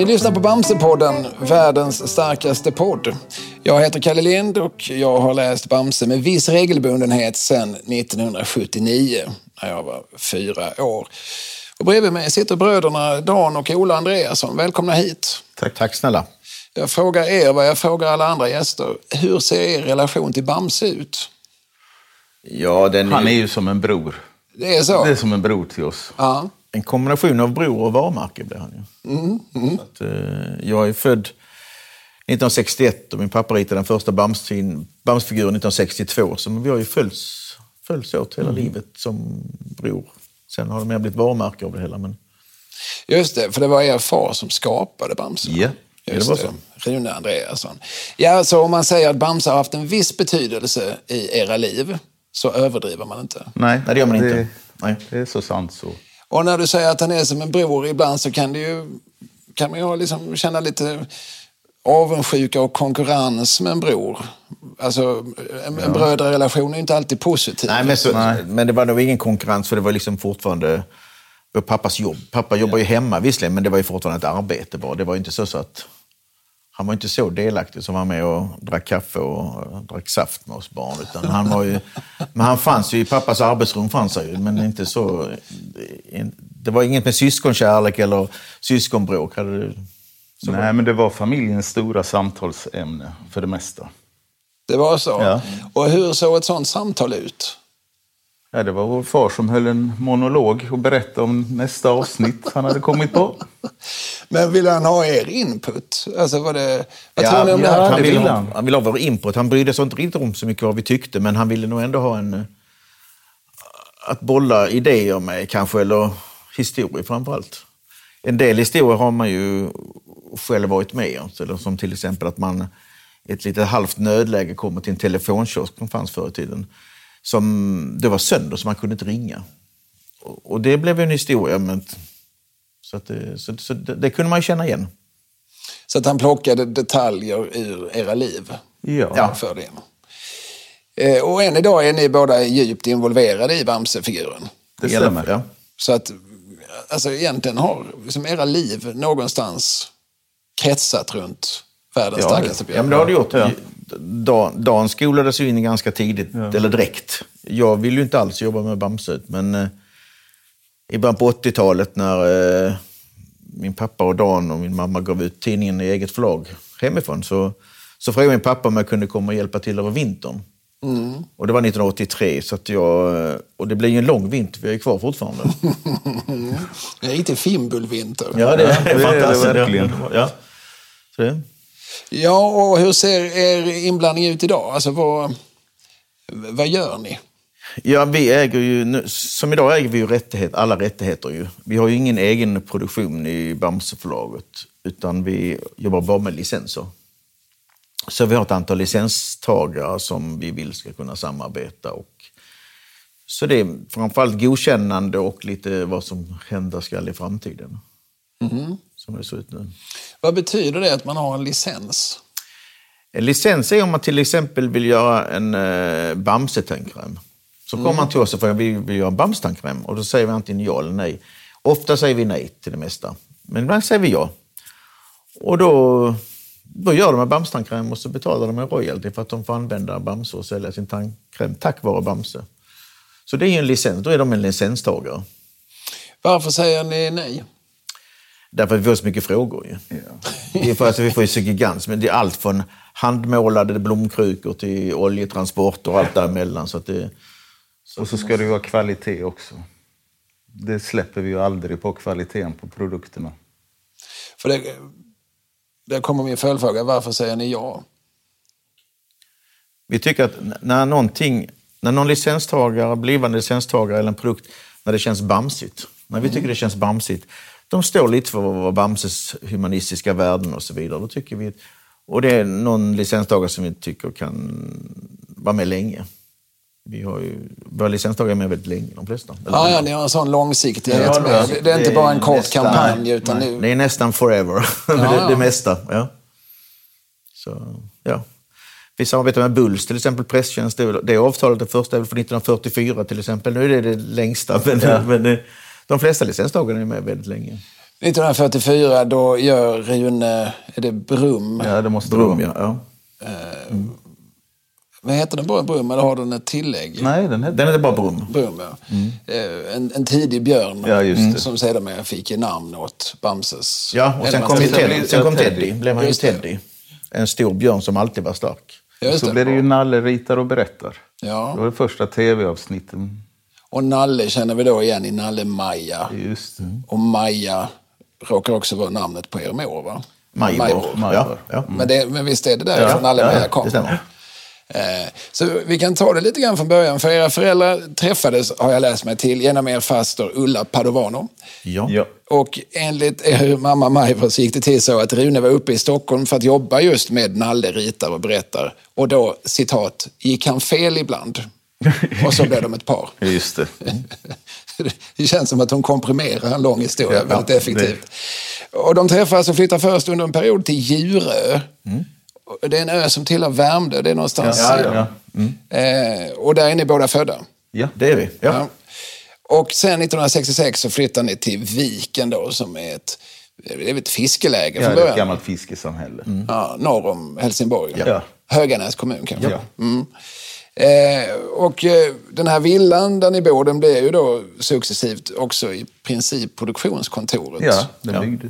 Ni lyssnar på Bamsepodden, världens starkaste podd. Jag heter Kalle Lind och jag har läst Bamse med viss regelbundenhet sedan 1979, när jag var fyra år. Och bredvid mig sitter bröderna Dan och Ola Andreasson. Välkomna hit. Tack, tack snälla. Jag frågar er vad jag frågar alla andra gäster. Hur ser er relation till Bamse ut? Ja, den Han är ju som en bror. Det är så? Det är som en bror till oss. Ja. En kombination av bror och varumärke blir han ju. Så att, eh, jag är född 1961 och min pappa ritade den första Bamsfiguren Bams 1962. Så vi har ju följts, följts åt hela livet som bror. Sen har det mer blivit varumärke av det hela. Men... Just det, för det var er far som skapade Bamse. Ja. Just det var det. Rune Andreasson. Ja, så om man säger att Bamse har haft en viss betydelse i era liv så överdriver man inte. Nej, Nej, det gör man inte. Nej. Det är så sant så. Och när du säger att han är som en bror ibland så kan det ju kan man ju ha liksom känna lite avundsjuka och konkurrens med en bror. Alltså, en, en brödrarelation är ju inte alltid positiv. Nej, men, så, Nej. men det var nog ingen konkurrens för det var liksom fortfarande pappas jobb. Pappa jobbar ju hemma visserligen, men det var ju fortfarande ett arbete. Bara. Det var ju inte så, så att han var inte så delaktig som var med och drack kaffe och drack saft med oss barn. Utan han var ju, men han fanns ju i pappas arbetsrum, fanns han ju, men inte så... Det var inget med syskonkärlek eller syskonbråk. Hade du, Nej, men det var familjens stora samtalsämne för det mesta. Det var så? Ja. Och hur såg ett sånt samtal ut? Ja, det var vår far som höll en monolog och berättade om nästa avsnitt han hade kommit på. Men ville han ha er input? Alltså var det... Vad Ja, tror ni om det här? han, ville ha, han. ville ha vår input. Han brydde sig inte riktigt om så mycket vad vi tyckte, men han ville nog ändå ha en... eh, Att bolla idéer med kanske, eller historier framför allt. En del historier har man ju själv varit med om. Eller som till exempel att man i ett litet halvt nödläge kommer till en telefonkiosk som fanns förr i tiden. Som, det var sönder så man kunde inte ringa. Och, och det blev ju en historia. Men, så att det, så, så det, det kunde man ju känna igen. Så att han plockade detaljer ur era liv? Ja. Ja. För det. Eh, Och än idag är ni båda djupt involverade i Bamse-figuren. Det stämmer. Ja. Så att alltså, egentligen har liksom era liv någonstans kretsat runt världens Ja, starkaste ja, björn. men det har det gjort. Ja. Dan, Dan skolades ju in ganska tidigt, eller direkt. Jag ville ju inte alls jobba med Bamse, men eh, i början på 80-talet när eh, min pappa och Dan och min mamma gav ut tidningen i eget förlag hemifrån så, så frågade min pappa om jag kunde komma och hjälpa till över vintern. Och det var 1983, så att jag, och det blev ju en lång vinter, vi är ju kvar fortfarande. En riktig fimbulvinter. Ja, det är det är det fantastiskt. verkligen. Ja. Så det, Ja, och hur ser er inblandning ut idag? Alltså, vad, vad gör ni? Ja, vi äger ju, nu- som idag äger vi ju rättighet, alla rättigheter. Ju. Vi har ju ingen egen produktion i Bamseförlaget, utan vi jobbar bara med licenser. Så vi har ett antal licenstagare som vi vill ska kunna samarbeta. Och, så det är framförallt godkännande och lite vad som händer skall i framtiden. Som det ser ut nu. Vad betyder det att man har en licens? En licens är om man till exempel vill göra en eh, Bamse-tandkräm. Så kommer man till oss och frågar vi vill göra en Bamse-tandkräm och då säger vi antingen ja eller nej. Ofta säger vi nej till det mesta, men ibland säger vi ja. Och då, då gör de en Bamse-tandkräm och så betalar de en royalty för att de får använda Bamse och sälja sin tandkräm tack vare Bamse. Så det är ju en licens, då är de en licenstagare. Varför säger ni nej? Därför att vi får så mycket frågor. Ju. Det är för att vi får ju så gigants, men det är allt från handmålade blomkrukor till oljetransporter och allt däremellan. Så att det, Och så ska det ju vara kvalitet också. Det släpper vi ju aldrig på kvaliteten på produkterna. För det, där kommer min följdfråga. Varför säger ni ja? vi tycker att när någonting, när någon licenstagare, blivande licenstagare eller en produkt, när det känns bamsigt, när vi tycker det känns bamsigt, de står lite för Bamses humanistiska värden och så vidare. Då tycker vi, och det är någon licenstagare som vi tycker kan vara med länge. Vi har ju, våra licenstagare är med väldigt länge, de flesta. Eller Ja, ja, ni har en sån långsiktighet Ja, med. det- Det är inte bara en kort nästan- kampanj. Utan Nej, nu, Det är nästan forever, Ja, det, ja. det mesta. Ja. Så, ja. Vi samarbetar med Bulls, till exempel presstjänst. Det, det avtalet, det första är väl från 1944 till exempel. Nu är det det längsta, men, men det, de flesta licenstagarna är med väldigt länge. 1944 då gör Rune, är det Brum? Ja, det måste Brum, vara. ja. ja. Vad heter den bara Brum eller har den ett tillägg? Nej, den heter... Den heter bara Brum. Brum, ja. Eh, En, en tidig björn Ja, just det. som sedermera fick namn åt Bamses... Ja, och sen kom, Teddy. sen kom Teddy. Blev han ju. Teddy. En stor björn som alltid var stark. Ja, Så det. blev det ju Nalle ritar och berättar. Ja. Det var det första tv-avsnitten. Och Nalle känner vi då igen i Nalle Maja. Just det. Och Maja råkar också vara namnet på er mor, va? Majvor. Ja, ja. Men, det, men visst är det där Ja, från Nalle ja, det kom? stämmer. Eh, Så vi kan ta det lite grann från början. För era föräldrar träffades, har jag läst mig till, genom er faster Ulla Padovano. Ja. Ja. Och enligt er mamma Majvor så gick det till så att Rune var uppe i Stockholm för att jobba just med Nalle ritar och berättar. Och då, citat, gick han fel ibland. Och så blev de ett par. Just det. Det känns som att hon komprimerar en lång historia Ja, väldigt det- effektivt. Och de träffas och flyttar först under en period till Djurö. Mm. Det är en ö som tillhör Värmdö, det är någonstans. Ja, ja, ja. Eh, och där är ni båda födda. Ja. Det är vi. Ja. Ja. Och sen 1966 så flyttar ni till Viken då, som är ett, det är ett fiskeläge Ja, från det är ett början. gammalt fiskesamhälle. Ja, norr om Helsingborg. Ja. Höganäs kommun kanske. Ja. Mm. Eh, och eh, den här villan där ni bor, den blir ju då successivt också i princip produktionskontoret. Ja, den byggde.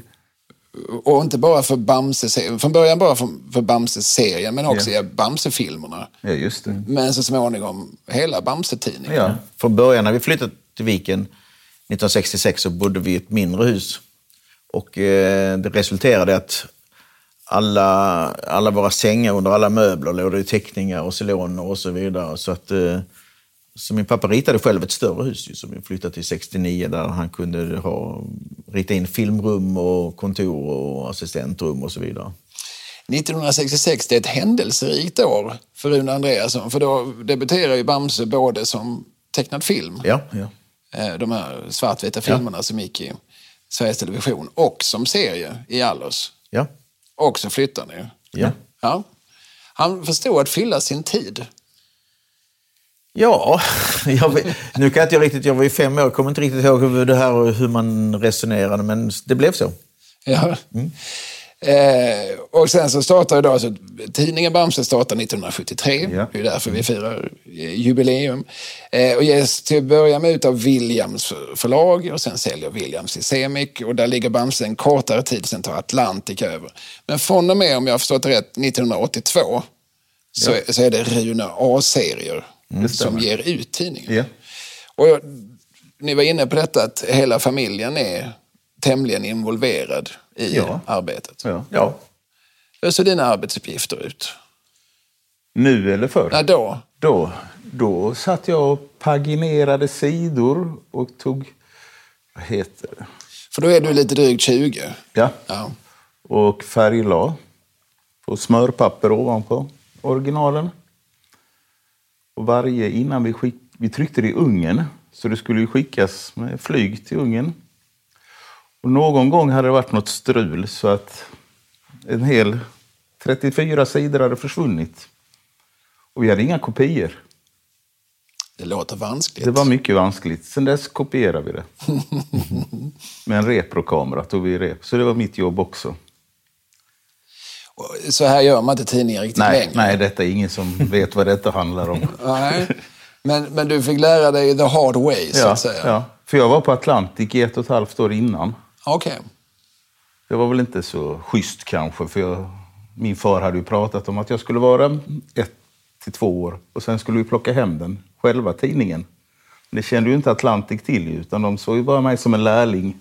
Och inte bara för Bamse, från början bara för, för Bamse-serien, men också Ja. Bamse-filmerna. Ja, just det. Men så småningom hela Bamse-tidningen. Ja. Från början när vi flyttade till Viken 1966 så bodde vi i ett mindre hus. Och eh, det resulterade i att alla, alla våra sängar under alla möbler låg det teckningar och celoner och så vidare. Så, att, eh, så min pappa ritade själv ett större hus ju, som vi flyttade till 69 där han kunde ha, rita in filmrum och kontor och assistentrum och så vidare. 1966 det är ett händelserikt år för Rune Andreasson. För då debuterar ju Bamse både som tecknad film, Ja, Ja. eh, de här svartvita filmerna som gick i Sveriges Television, och som serie i Allers. Och så flyttar ni. ja. Ja. Han förstod att fylla sin tid. Ja, jag nu kan jag inte riktigt, jag var ju fem år, jag kommer inte riktigt ihåg hur det här och hur man resonerade, men det blev så. Ja. Eh, och sen så startar ju då, alltså, tidningen Bamse startar 1973. Ja. Det är därför vi firar eh, jubileum. Eh, och ges till att börja med ut av Williams förlag och sen säljer Williams till Semik. Och där ligger Bamse en kortare tid, sen tar Atlantic över. Men från och med, om jag har förstått det rätt, 1982 så, så är det Rune A-serier som stämmer. ger ut tidningen. Ja. Och jag, ni var inne på detta att hela familjen är tämligen involverad i Ja. arbetet. Ja. Ja, Hur ser dina arbetsuppgifter ut? Nu eller förr? Ja, då? Då, då satt jag och paginerade sidor och tog... Vad heter det? För då är du lite drygt 20. Ja. Ja. Och färgla på smörpapper ovanpå originalen. Och varje innan vi skick, vi tryckte det i ugnen. Så det skulle ju skickas med flyg till Ungern. Och någon gång hade det varit något strul så att en hel 34 sidor hade försvunnit. Och vi hade inga kopior. Det låter vanskligt. Det var mycket vanskligt. Sen dess kopierade vi det. Med en reprokamera tog vi rep. Så det var mitt jobb också. Så här gör man inte tidningar riktigt Nej, längre. nej, detta är ingen som vet vad detta handlar om. Nej. Men, men du fick lära dig the hard way, så Ja, att säga. ja. För jag var på Atlantic i ett och ett halvt år innan. Okej. Det var väl inte så schysst kanske, för jag, min far hade ju pratat om att jag skulle vara ett till två år och sen skulle vi plocka hem den, själva tidningen. Men det kände ju inte Atlantic till, utan de såg ju bara mig som en lärling.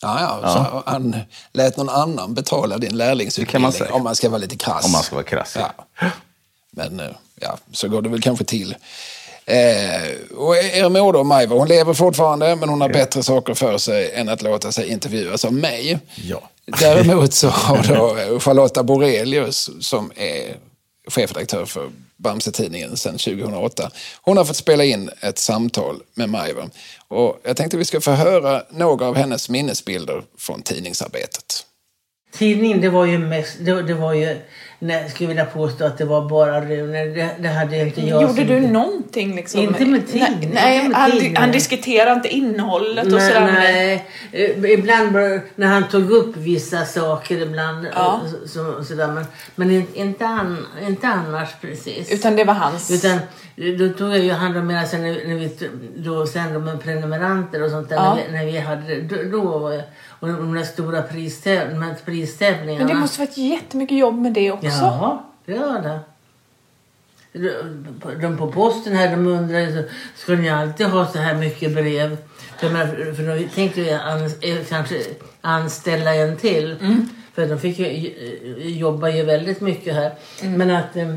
Ja, ja. Så han lät någon annan betala din lärlingsutbildning, om man ska vara lite krass. Om man ska vara krass, ja. Ja. Men eh, ja, så går det väl kanske till. Eh, och er mor då, Majva, hon lever fortfarande, men hon har bättre saker för sig än att låta sig intervjuas av mig. Ja. Däremot så har då Charlotta Borelius, som är chefredaktör för Bamse-tidningen sedan 2008. Hon har fått spela in ett samtal med Majva. Och jag tänkte vi ska få höra några av hennes minnesbilder från tidningsarbetet. Tidning, det var ju mest, det, det var ju nej, skulle vilja påstå att det var bara Rune. Det, det hade inte jag. Gjorde du någonting liksom? Inte med tid, Nej, inte nej med han, tid, han diskuterade inte innehållet och Nej, sådär med dig? nej. Eh, Ibland när han tog upp vissa saker ibland. Ja. eh, Så, så, sådär, men men in- inte, an, inte annars precis. Utan det var hans? Utan då tog jag ju hand om mina sen när, när vi då sen då med prenumeranter och sånt där. Ja. När, vi, när vi hade då, då och de där stora pristäv, pristävlingarna. Men det måste varit jättemycket jobb med det också. Ja, det gör det. De- på posten här de så ska ni alltid ha så här mycket brev? För, man, för de tänkte ju an, eh, kanske anställa en till. För de fick ju eh, jobba ju väldigt mycket här. Men att eh,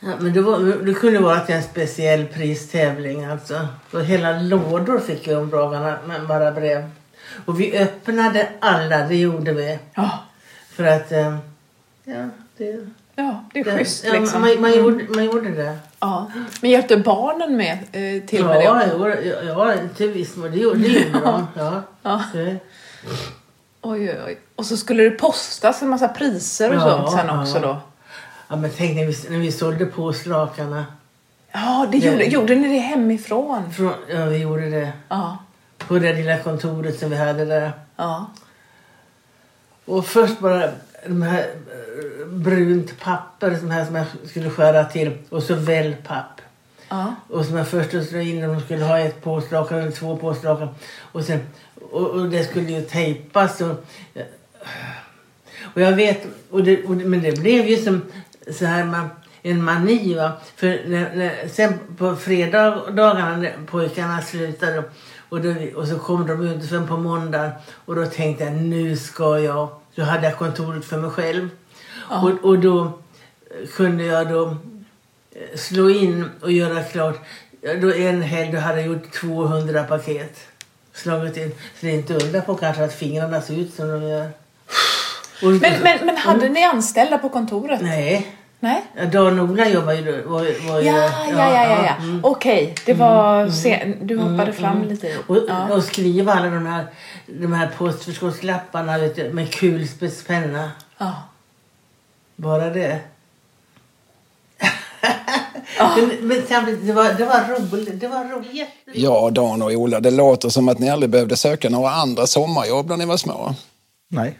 Ja, men det, var, det kunde vara en speciell pristävling alltså. Och hela lådor fick ju omdragarna med bara brev. Och vi öppnade alla, det gjorde vi. Ja, För att, eh, ja, det... ja det är det schysst ja, liksom. man, man, gjorde, man gjorde det. Ja. Men hjälpte barnen med eh, till med det Ja, ja, ja, till viss mån. Det gjorde, det gjorde de. Ja. Ja. Det, Oj, oj. Och så skulle det postas en massa priser och Ja, sånt sen ja. också då? ja, men tänk när vi, när vi sålde påslakarna. Ja, det gjorde, Ja. gjorde ni det hemifrån? Från, ja, vi gjorde det. Ja, På det lilla kontoret som vi hade där. ja. Och först bara de här eh, brunt papper som, här som jag skulle skära till och så wellpapp. ja. Och som jag först slog in om de skulle ha ett påslakan eller två påslakan. Och, sen, och, och det skulle ju tejpas. Och, och jag vet, och det, och men det blev ju som så här man, en mani. Va? För när, när, sen på fredagarna när pojkarna slutade och, då, och så kom de ut sen på måndagen och då tänkte jag nu ska jag. Då hade jag kontoret för mig själv. Och, och då kunde jag då eh, slå in och göra klart. Ja, Då en helg då hade jag gjort 200 paket. Slagit in. Så det är inte undra på kanske att fingrarna ser ut som de gör. Och, Men, men, men hade ni anställda på kontoret? Nej. Nej? Ja, Dan och Ola jobbar ju då. Var, var ju Ja, ja, ja, ja. ja. mm. Okej, det var sen, du hoppade fram lite. Och, Ja. och skriva alla de här, de här postförskottslapparna vet du, med kulspetspenna. Ja. Bara det. men, men samtidigt, det var, det var roligt. Det var roligt. Ja, Dan och Ola, det låter som att ni aldrig behövde söka några andra sommarjobb när ni var små. Nej.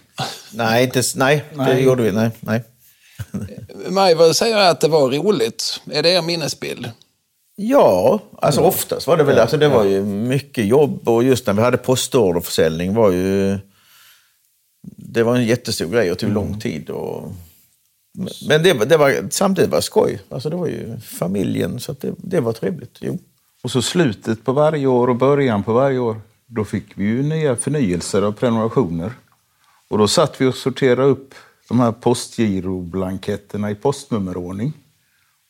Nej, inte, s- nej, det Nej. gjorde vi. Nej, nej. Majva säger att det var roligt. Är det er minnesbild? Ja, alltså oftast var det väl alltså det var ju mycket jobb och just när vi hade postorderförsäljning var ju... Det var en jättestor grej och tog lång tid. Och, men det, var- det var, samtidigt var det skoj. Alltså det var ju familjen, så att det, det var trevligt. Jo. Och så slutet på varje år och början på varje år, då fick vi ju nya förnyelser av prenumerationer. Och då satt vi och sorterade upp de här postgiroblanketterna i postnummerordning.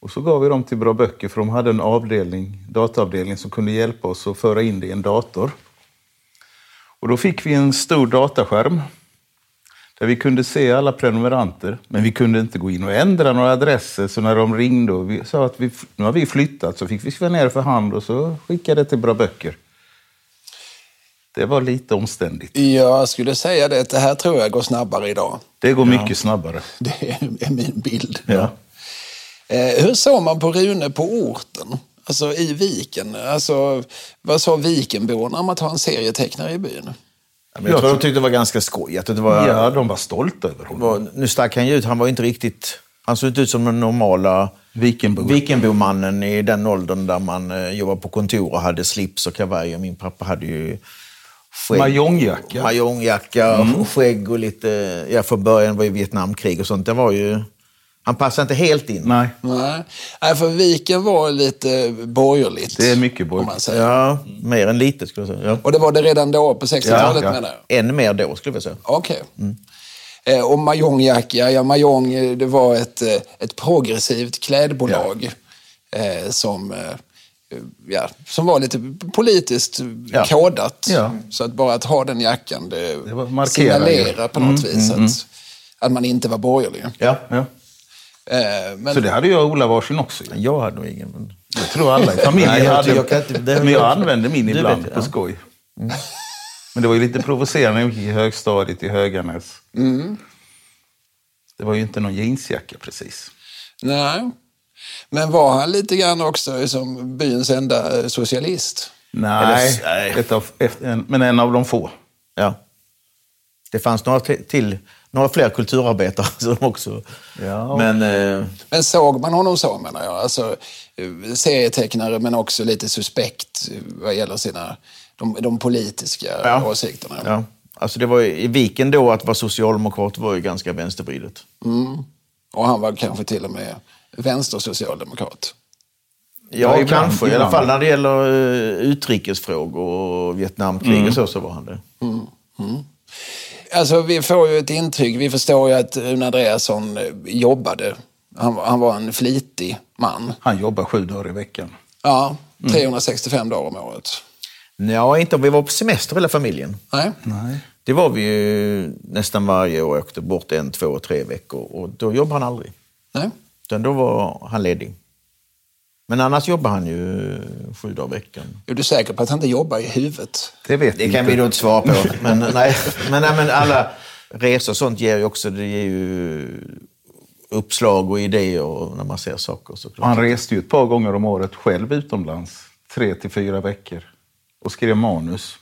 Och så gav vi dem till Bra Böcker för de hade en avdelning, dataavdelning som kunde hjälpa oss att föra in det i en dator. Och då fick vi en stor dataskärm där vi kunde se alla prenumeranter, men vi kunde inte gå in och ändra några adresser. Så när de ringde och vi sa att vi, nu har vi flyttat så fick vi skriva ner för hand och så skickade det till Bra Böcker. Det var lite omständigt. Jag skulle säga det, det här tror jag går snabbare idag. Det går mycket snabbare. Det är min bild. Ja. Eh, hur såg man på Rune på orten? Alltså i viken? Alltså, vad sa vikenborna om att ha en serietecknare i byn? Ja, men jag tror de tyckte det var ganska skoj. Att det var, Ja, de var stolta över honom. var, nu stack han ju ut, han var inte riktigt... Han såg inte ut som den normala Vikenbo. Vikenbomannen i den åldern där man eh, jobbade på kontor och hade slips och kavaj. Och min pappa hade ju skägg, Majongjacka. majongjacka och skägg och lite... Ja, från början var ju Vietnamkrig och sånt. Det var ju... Han passade inte helt in. Nej, Nej, Nej för viken var lite borgerligt. det är mycket om borgerligt. man säger. Ja, mer än lite skulle jag säga. Ja. Och det var det redan då på 60-talet Ja, ja. menar jag? Ännu mer då skulle jag säga. Okej. Eh, och Majongjacka, ja Majong eh, det var ett, eh, ett progressivt klädbolag eh, som, ja, som var lite politiskt Ja. kodat. Ja. Så att bara att ha den jackan, det, Det signalerar på något vis att, att man inte var borgerlig. Ja. Ja. Eh, men, Så det hade jag och Ola varsin också. Jag hade nog ingen. Men... Jag tror alla i familjen Nej, jag- hade. jag kan inte- det- men jag använde min ibland vet, på ja. skoj. Men det var ju lite provocerande när vi gick i högstadiet i Höganäs. Det var ju inte någon jeansjacka precis. Nej. Men var han lite grann också som byns enda eh, socialist? Nej, Eller- nej. Men en av de få. Ja. Det fanns några till, några fler kulturarbetare som också... Ja. Men eh, Men såg man honom så menar jag? Alltså eh, serietecknare men också lite suspekt eh, vad gäller sina, de, de politiska Ja. åsikterna. ja, alltså det var i Viken då att vara socialdemokrat var ju ganska vänstervridet. Och han var kanske till och med vänstersocialdemokrat. Ja, Ja, ibland, kanske. I alla fall när det gäller eh, utrikesfrågor och Vietnamkrig och så, så var han det. Alltså vi får ju ett intryck, vi förstår ju att Rune Andreasson eh, jobbade. Han, var- han var en flitig man. Han jobbar sju dagar i veckan. Ja, 365 dagar om året. Ja, inte om vi var på semester hela familjen. Nej? Nej. Det var vi ju nästan varje år. Åkte bort en, två, tre veckor och då jobbade han aldrig. Nej? Utan då var han ledig. Men annars jobbar han ju sju dagar i veckan. Är du säker på att han inte jobbar i huvudet? Det vet Det kan vi då inte svara på. Men, nej, men, nej, men alla resor och sånt ger ju också det ger ju uppslag och idéer när man ser saker. Såklart. Han reste ju ett par gånger om året själv utomlands. Tre till fyra veckor. Och skrev manus.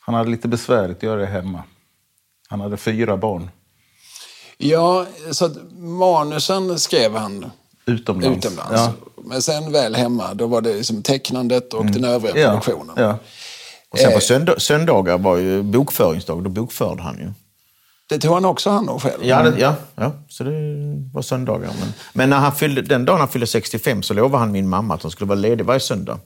Han hade lite besvärligt att göra det hemma. Han hade fyra barn Ja, så att manusen skrev han utomlands. utomlands. Ja. Men sen väl hemma, då var det liksom tecknandet och den övriga Ja. produktionen. Ja. Och sen Eh. på söndag, söndagar var ju bokföringsdag. Då bokförde han ju. Det tog han också hand om själv. Ja, det, ja, ja, så det var söndagar. Men, men när han fyllde, den dagen han fyllde 65 så lovade han min mamma att han skulle vara ledig varje söndag.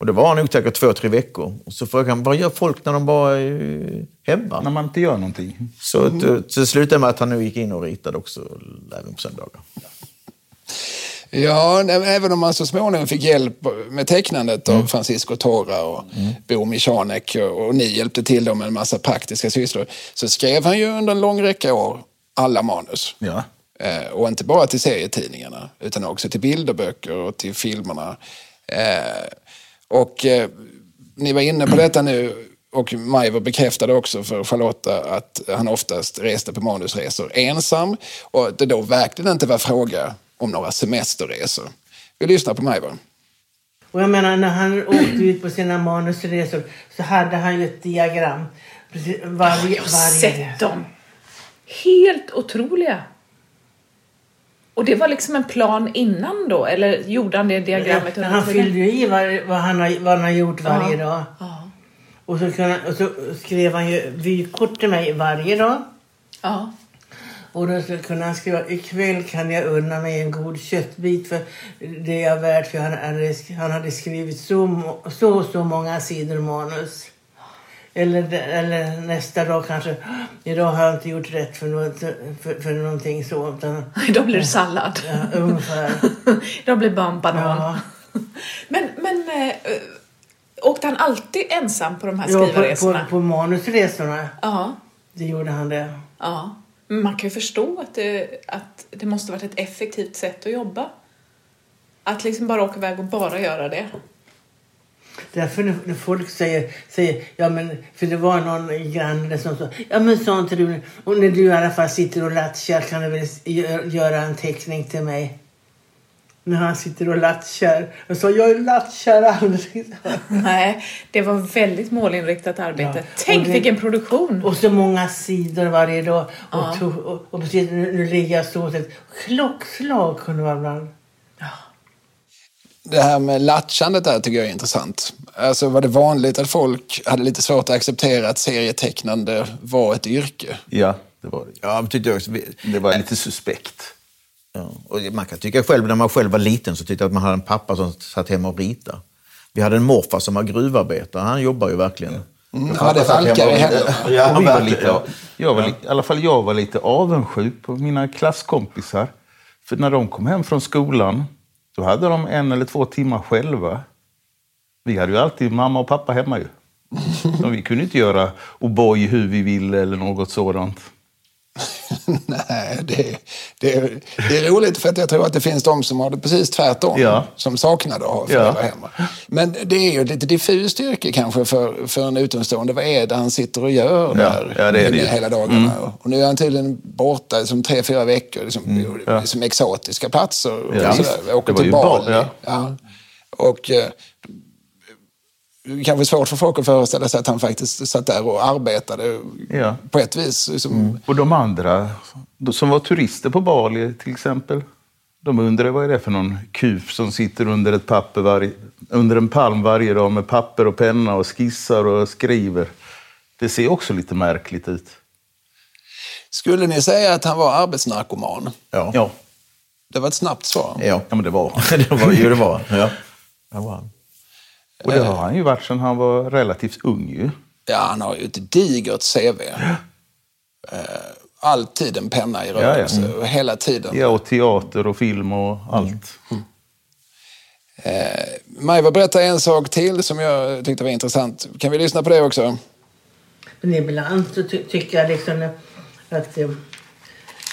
Och det var han nog säkert två, tre veckor. Och så frågade han, vad gör folk när de bara är hemma? När man inte gör någonting. Så det, så det slutade med att han nu gick in och ritade också även på söndagar. Ja, även om man så småningom fick hjälp med tecknandet Mm. av Francisco Torra och Bo Michanek och, och ni hjälpte till dem med en massa praktiska sysslor, så skrev han ju under en lång räcka år alla manus. Ja. Eh, och inte bara till serietidningarna, utan också till bilderböcker och till filmerna. Eh, och eh, ni var inne på detta nu, och Majver bekräftade också för Charlotta att han oftast reste på manusresor ensam och det då verkligen inte var fråga om några semesterresor. Vi lyssnar på Majver. Och jag menar när han åkte ut på sina manusresor så hade han ju ett diagram. Precis, varje, Jag har varje sett dem. Helt otroliga. Och det var liksom en plan innan då? Eller gjorde han det diagrammet Ja, han fyllde ju i var, vad, han har, vad han har gjort varje Ja. dag. Ja. Och så, kunde, och så skrev han ju vykort till mig varje dag. Ja. Och då så kunde han skriva ikväll kan jag unna mig en god köttbit för det är jag värd för han hade, han hade skrivit så, så så många sidor manus. Eller, eller nästa dag kanske, idag har jag inte gjort rätt för, något, för, för någonting så. Utan, Då blir det sallad. ja, ungefär. Då blir det bara en banan. Ja. Men, men äh, åkte han alltid ensam på de här Ja, på, på, skrivarresorna? på manusresorna, Ja. det gjorde han det. ja. Men man kan ju förstå att det, att det måste varit ett effektivt sätt att jobba. Att liksom bara åka iväg och bara göra det. Därför när, när folk säger, säger, ja men, för det var någon granne som sa, ja men sa inte du, och när du i alla fall sitter och latchar kan du väl gö- göra en teckning till mig? När han sitter och latchar. Och så jag latchar aldrig. Nej, det var väldigt målinriktat arbete. Ja. Tänk Och det- vilken produktion! Och så många sidor varje dag. Och, Ja. to, och, och precis nu, nu ligger jag så klockslag kunde vara ibland. Det här med latchandet där tycker jag är intressant. Alltså var det vanligt att folk hade lite svårt att acceptera att serietecknande var ett yrke? Ja, det var det. Ja, men tyckte jag också. Det var lite suspekt. Ja, och man kan tycka själv, när man själv var liten så tyckte jag att man hade en pappa som satt hemma och ritade. Vi hade en morfar som var gruvarbetare. Han jobbar ju verkligen. Mm, han hade valkar i händerna. Ja, Och vi var verkligen. lite, jag var lite, I alla fall jag var lite avundsjuk på mina klasskompisar. För när de kom hem från skolan, då hade de en eller två timmar själva. Vi hade ju alltid mamma och pappa hemma ju. Så vi kunde inte göra O'boy hur vi ville eller något sådant. Nej, det, det, det är roligt för att jag tror att det finns de som har det precis tvärtom. Ja. Som saknar att ha föräldrar hemma. Men det är ju ett lite diffust yrke kanske för, för en utomstående. Vad är det han sitter och gör där ja, det är det hela dagarna? Och nu är han tydligen borta som tre, fyra veckor. Liksom, ja. Som exotiska platser. Och Ja, sådär. visst. Åker till Bali. Ja. Ja. Och, kanske svårt för folk att föreställa sig att han faktiskt satt där och arbetade Ja. på ett vis. Liksom, Och de andra de som var turister på Bali till exempel. De undrar vad är det för någon kuf som sitter under, ett papper varje, under en palm varje dag med papper och penna och skissar och skriver. Det ser också lite märkligt ut. Skulle ni säga att han var arbetsnarkoman? Ja. Ja, Det var ett snabbt svar. Ja. ja men det var han. det var ju det var. Ja. Det var han. Och det har han ju varit sedan han var relativt ung ju. Ja, han har ju ett digert CV. Eh, Alltid en penna i Ja, ja. rörelse. och Hela tiden. Ja, och teater och film och allt. Eh, Majva berättade en sak till som jag tyckte var intressant. Kan vi lyssna på det också? Men ibland så ty tycker jag liksom att eh,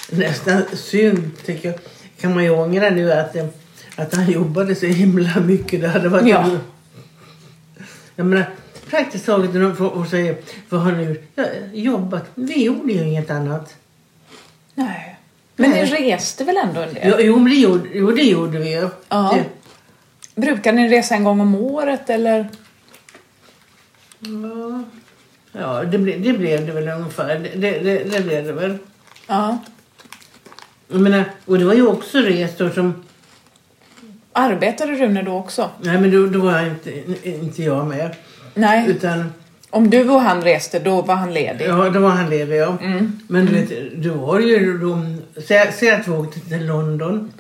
nästan synd tycker jag. Kan man ju ångra nu att, eh, att han jobbade så himla mycket. Det hade varit Ja. Jag menar, praktiskt taget när de får säga vad har ni? Ja, jobbat. Vi gjorde ju inget annat. Nej. Men ni Nej. reste väl ändå en del? Jo, det gjorde, jo, det gjorde vi ju. Ja. Det, Brukar ni resa en gång om året eller? ja, ja det, ble, det blev det väl ungefär. Det, det, det, det blev det väl. Ja. Jag menar, och det var ju också resor som... Arbetade Rune då också? Nej, men då, då var jag inte, inte jag med. Nej. Utan, Om du och han reste, då var han ledig? ja, då var han ledig, ja. Men du vet, då var ju... De, säg, att vi åkte till London.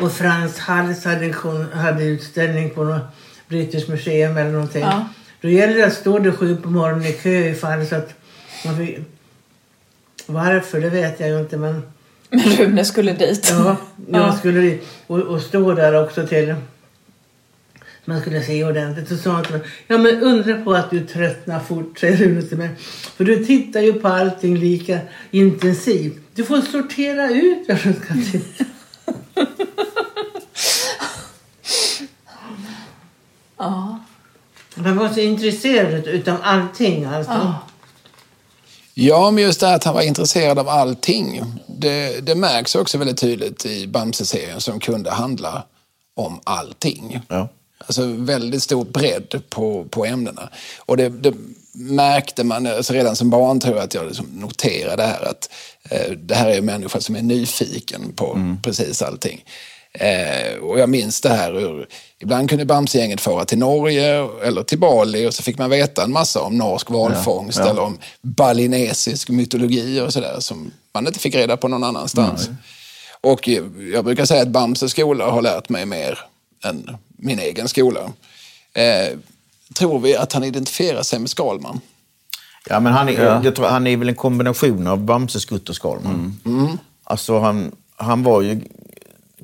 Och Frans Hals hade, hade utställning på något British Museum eller någonting. Ja. Då gällde det att stå där sju på morgonen i kö ifall så att man fick... Varför, det vet jag ju inte, men... Men Rune skulle dit? Ja, jag Ja. skulle dit och, och stå där också till man skulle se ordentligt. Så sa han till mig, ja men undra på att du tröttnar fort, säger Rune till mig. För du tittar ju på allting lika intensivt. Du får sortera ut vad du ska titta. Ja. Man var så intresserad utav allting alltså. Ja. Ja, men just det att han var intresserad av allting. Det, det märks också väldigt tydligt i Bamse-serien som kunde handla om allting. Ja. Alltså väldigt stor bredd på, på ämnena. Och det, det märkte man alltså redan som barn tror jag att jag liksom noterade det här att eh, det här är en människa som är nyfiken på precis allting. Eh, och jag minns det här hur ibland kunde Bamsegänget fara till Norge eller till Bali och så fick man veta en massa om norsk valfångst ja. eller om balinesisk mytologi och sådär som man inte fick reda på någon annanstans. Och eh, jag brukar säga att Bamses skola har lärt mig mer än min egen skola. Eh, tror vi att han identifierar sig med Skalman? Ja, men han är, Ja. jag tror, han är väl en kombination av Bamse, Skutt och Skalman. Alltså han, han var ju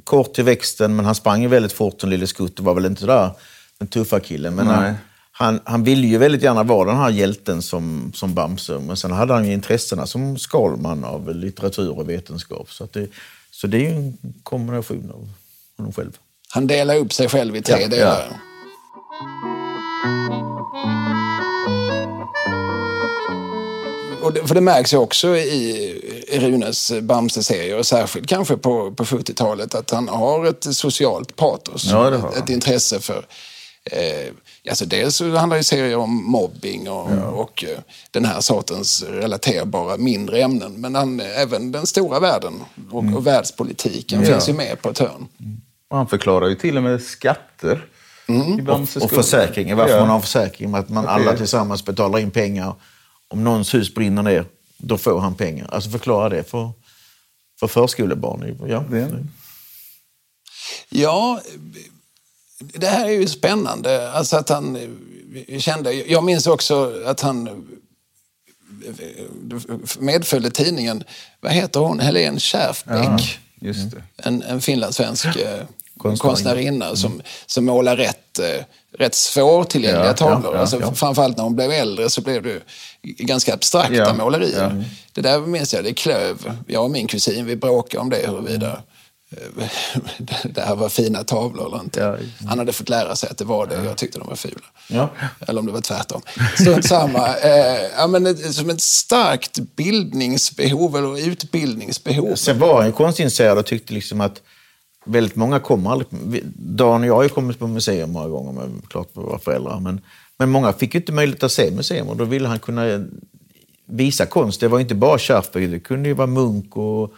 kort till växten, men han sprang ju väldigt fort som lille Skutt och var väl inte där den tuffa killen. Men han, han, han ville ju väldigt gärna vara den här hjälten som, som Bamse. Men sen hade han ju intressena som Skalman av litteratur och vetenskap. Så, det, så det är ju en kombination av honom själv. Han delar upp sig själv i tre Ja, delar. Och det, för det märks ju också i Runes Bamse-serier, och särskilt kanske på, på 70-talet, att han har ett socialt patos. Ja, ett, ett intresse för... Eh, alltså dels så handlar ju serier om mobbing och, och eh, den här sortens relaterbara mindre ämnen. Men han, även den stora världen och, och världspolitiken Mm. Ja. finns ju med på ett hörn. Och han förklarar ju till och med skatter. Bamses Och skola. försäkringen, varför Ja. man har försäkring. Att man alla tillsammans betalar in pengar. Om någons hus brinner ner, då får han pengar. Alltså förklara det för, för förskolebarn. Ja. Det- Ja, det här är ju spännande. Alltså att han eh, kände... Jag minns också att han eh, medföljde tidningen, vad heter hon, Helene. Just det. En, en finlandssvensk eh, konstnärinna som, som målar rätt, eh, rätt svårtillgängliga Ja, tavlor. ja, ja, alltså, ja. Framförallt när hon blev äldre så blev det ganska abstrakta Ja, målerier. ja. Det där minns jag, det klöv. Jag och min kusin vi bråkade om det huruvida eh, det här var fina tavlor eller inte. Han hade fått lära sig att det var det. Jag tyckte de var fula. Ja. Eller om det var tvärtom. Strunt samma. Eh, ja, men ett, som ett starkt bildningsbehov eller utbildningsbehov. Sen var han konstintresserad och tyckte liksom att väldigt många kommer aldrig... Dan och jag har ju kommit på museum många gånger med klart våra föräldrar. Men, men många fick ju inte möjlighet att se museum och då ville han kunna visa konst. Det var inte bara Schaffberg, det kunde ju vara Munk och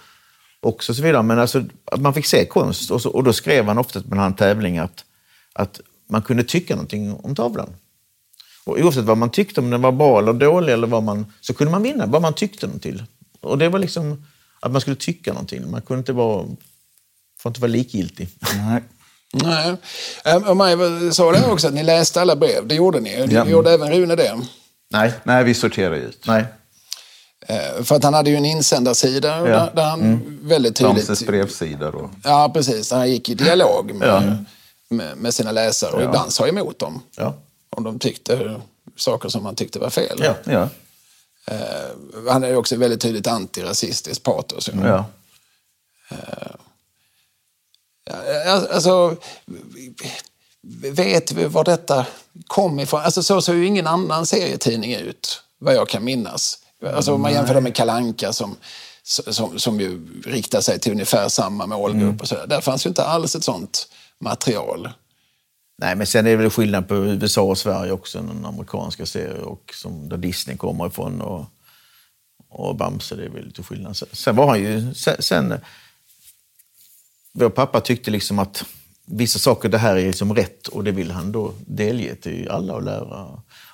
också så vidare. Men alltså, att man fick se konst. Och, så, och då skrev han ofta på en tävling att, att man kunde tycka någonting om tavlan. Och oavsett vad man tyckte, om den var bra eller dålig, eller vad man, så kunde man vinna vad man tyckte den till. Och det var liksom att man skulle tycka någonting. Man kunde inte vara, får inte vara likgiltig. Nej. Nej. Eh, Och Maj sa det också att ni läste alla brev. Det gjorde ni. Det Ja. gjorde även Rune det. Nej. Nej, vi sorterar ut. Nej. Eh, För att han hade ju en insändarsida där, där han väldigt tydligt... Bamses brevsida då. Ja, precis. Han gick i dialog med, med, med sina läsare och ibland sa emot dem. Ja. Om de tyckte saker som han tyckte var fel. Ja. Ja. Eh, han är ju också väldigt tydligt antirasistisk patos. ja. Ja, Alltså, vet vi var detta kom ifrån? Alltså, så såg ju ingen annan serietidning ut, vad jag kan minnas. Alltså, om man jämför det med Kalanka som, som, som ju riktar sig till ungefär samma målgrupp. Och så där. där fanns ju inte alls ett sånt material. Nej, men sen är det väl skillnad på USA och Sverige också, den amerikanska serien och som där Disney kommer ifrån och, och Bamse, det är väl lite skillnad. Sen var han ju, sen, sen vår pappa tyckte liksom att vissa saker, det här är liksom rätt och det vill han då delge till alla och lära.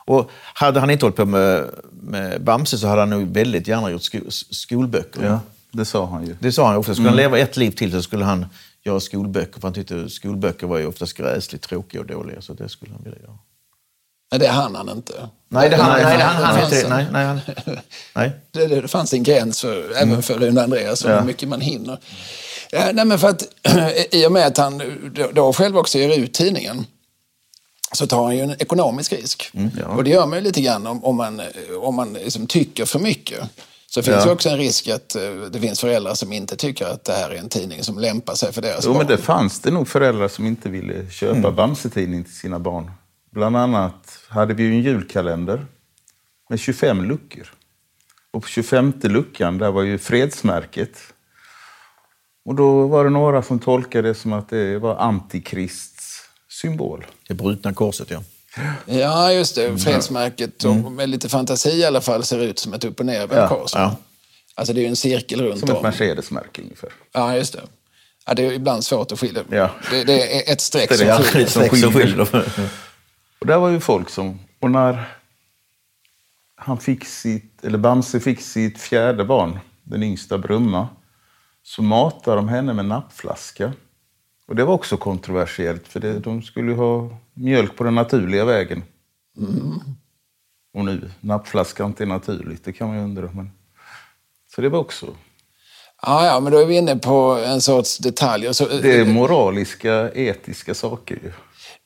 Och hade han inte hållit på med, med Bamse så hade han nog väldigt gärna gjort sko, skolböcker. ja, det sa han ju. Det sa han också. Skulle han leva ett liv till så skulle han göra skolböcker. För han tyckte skolböcker var ju oftast gräsligt tråkiga och dåliga. Så det skulle han vilja göra. Men det hann han inte. Nej, det han, Nej, nej, det han- han, han han inte Nej, nej, han, nej. Det, det fanns en gräns för, även för Rune Andreas hur Ja. mycket man hinner. Ja, nej, men för att, I och med att han då, själv också ger ut tidningen så tar han ju en ekonomisk risk. ja. Och det gör man ju lite grann om, om man, om man liksom tycker för mycket. Så finns Ja. det också en risk att eh, det finns föräldrar som inte tycker att det här är en tidning som lämpar sig för deras Jo, barn. men det fanns det nog föräldrar som inte ville köpa Bamse-tidning till sina barn. Bland annat hade vi ju en julkalender med 25 luckor. Och på 25 luckan, där var ju fredsmärket. Och då var det några som tolkade det som att det var antikrists symbol. Det brutna korset, ja. Ja, just det. Fredsmärket, och med lite fantasi i alla fall, ser ut som ett upp och nervänt Ja, kors. ja. Alltså det är ju en cirkel runt Som ett om. Mercedes-märke ungefär. Ja, just det. Ja, det är ibland svårt att skilja. Ja. Det, det är ett streck Det är som det. skiljer. som skiljer. Och där var ju folk som... Och när han fick sitt, eller Bamse fick sitt fjärde barn, den yngsta Brumma, så matade de henne med nappflaska. Och det var också kontroversiellt, för det, de skulle ha mjölk på den naturliga vägen. Och nu, nappflaska inte är naturligt, det kan man ju undra. Men... Så det var också... Ja, ja, men då är vi inne på en sorts detaljer. Så, Det är moraliska, etiska saker ju.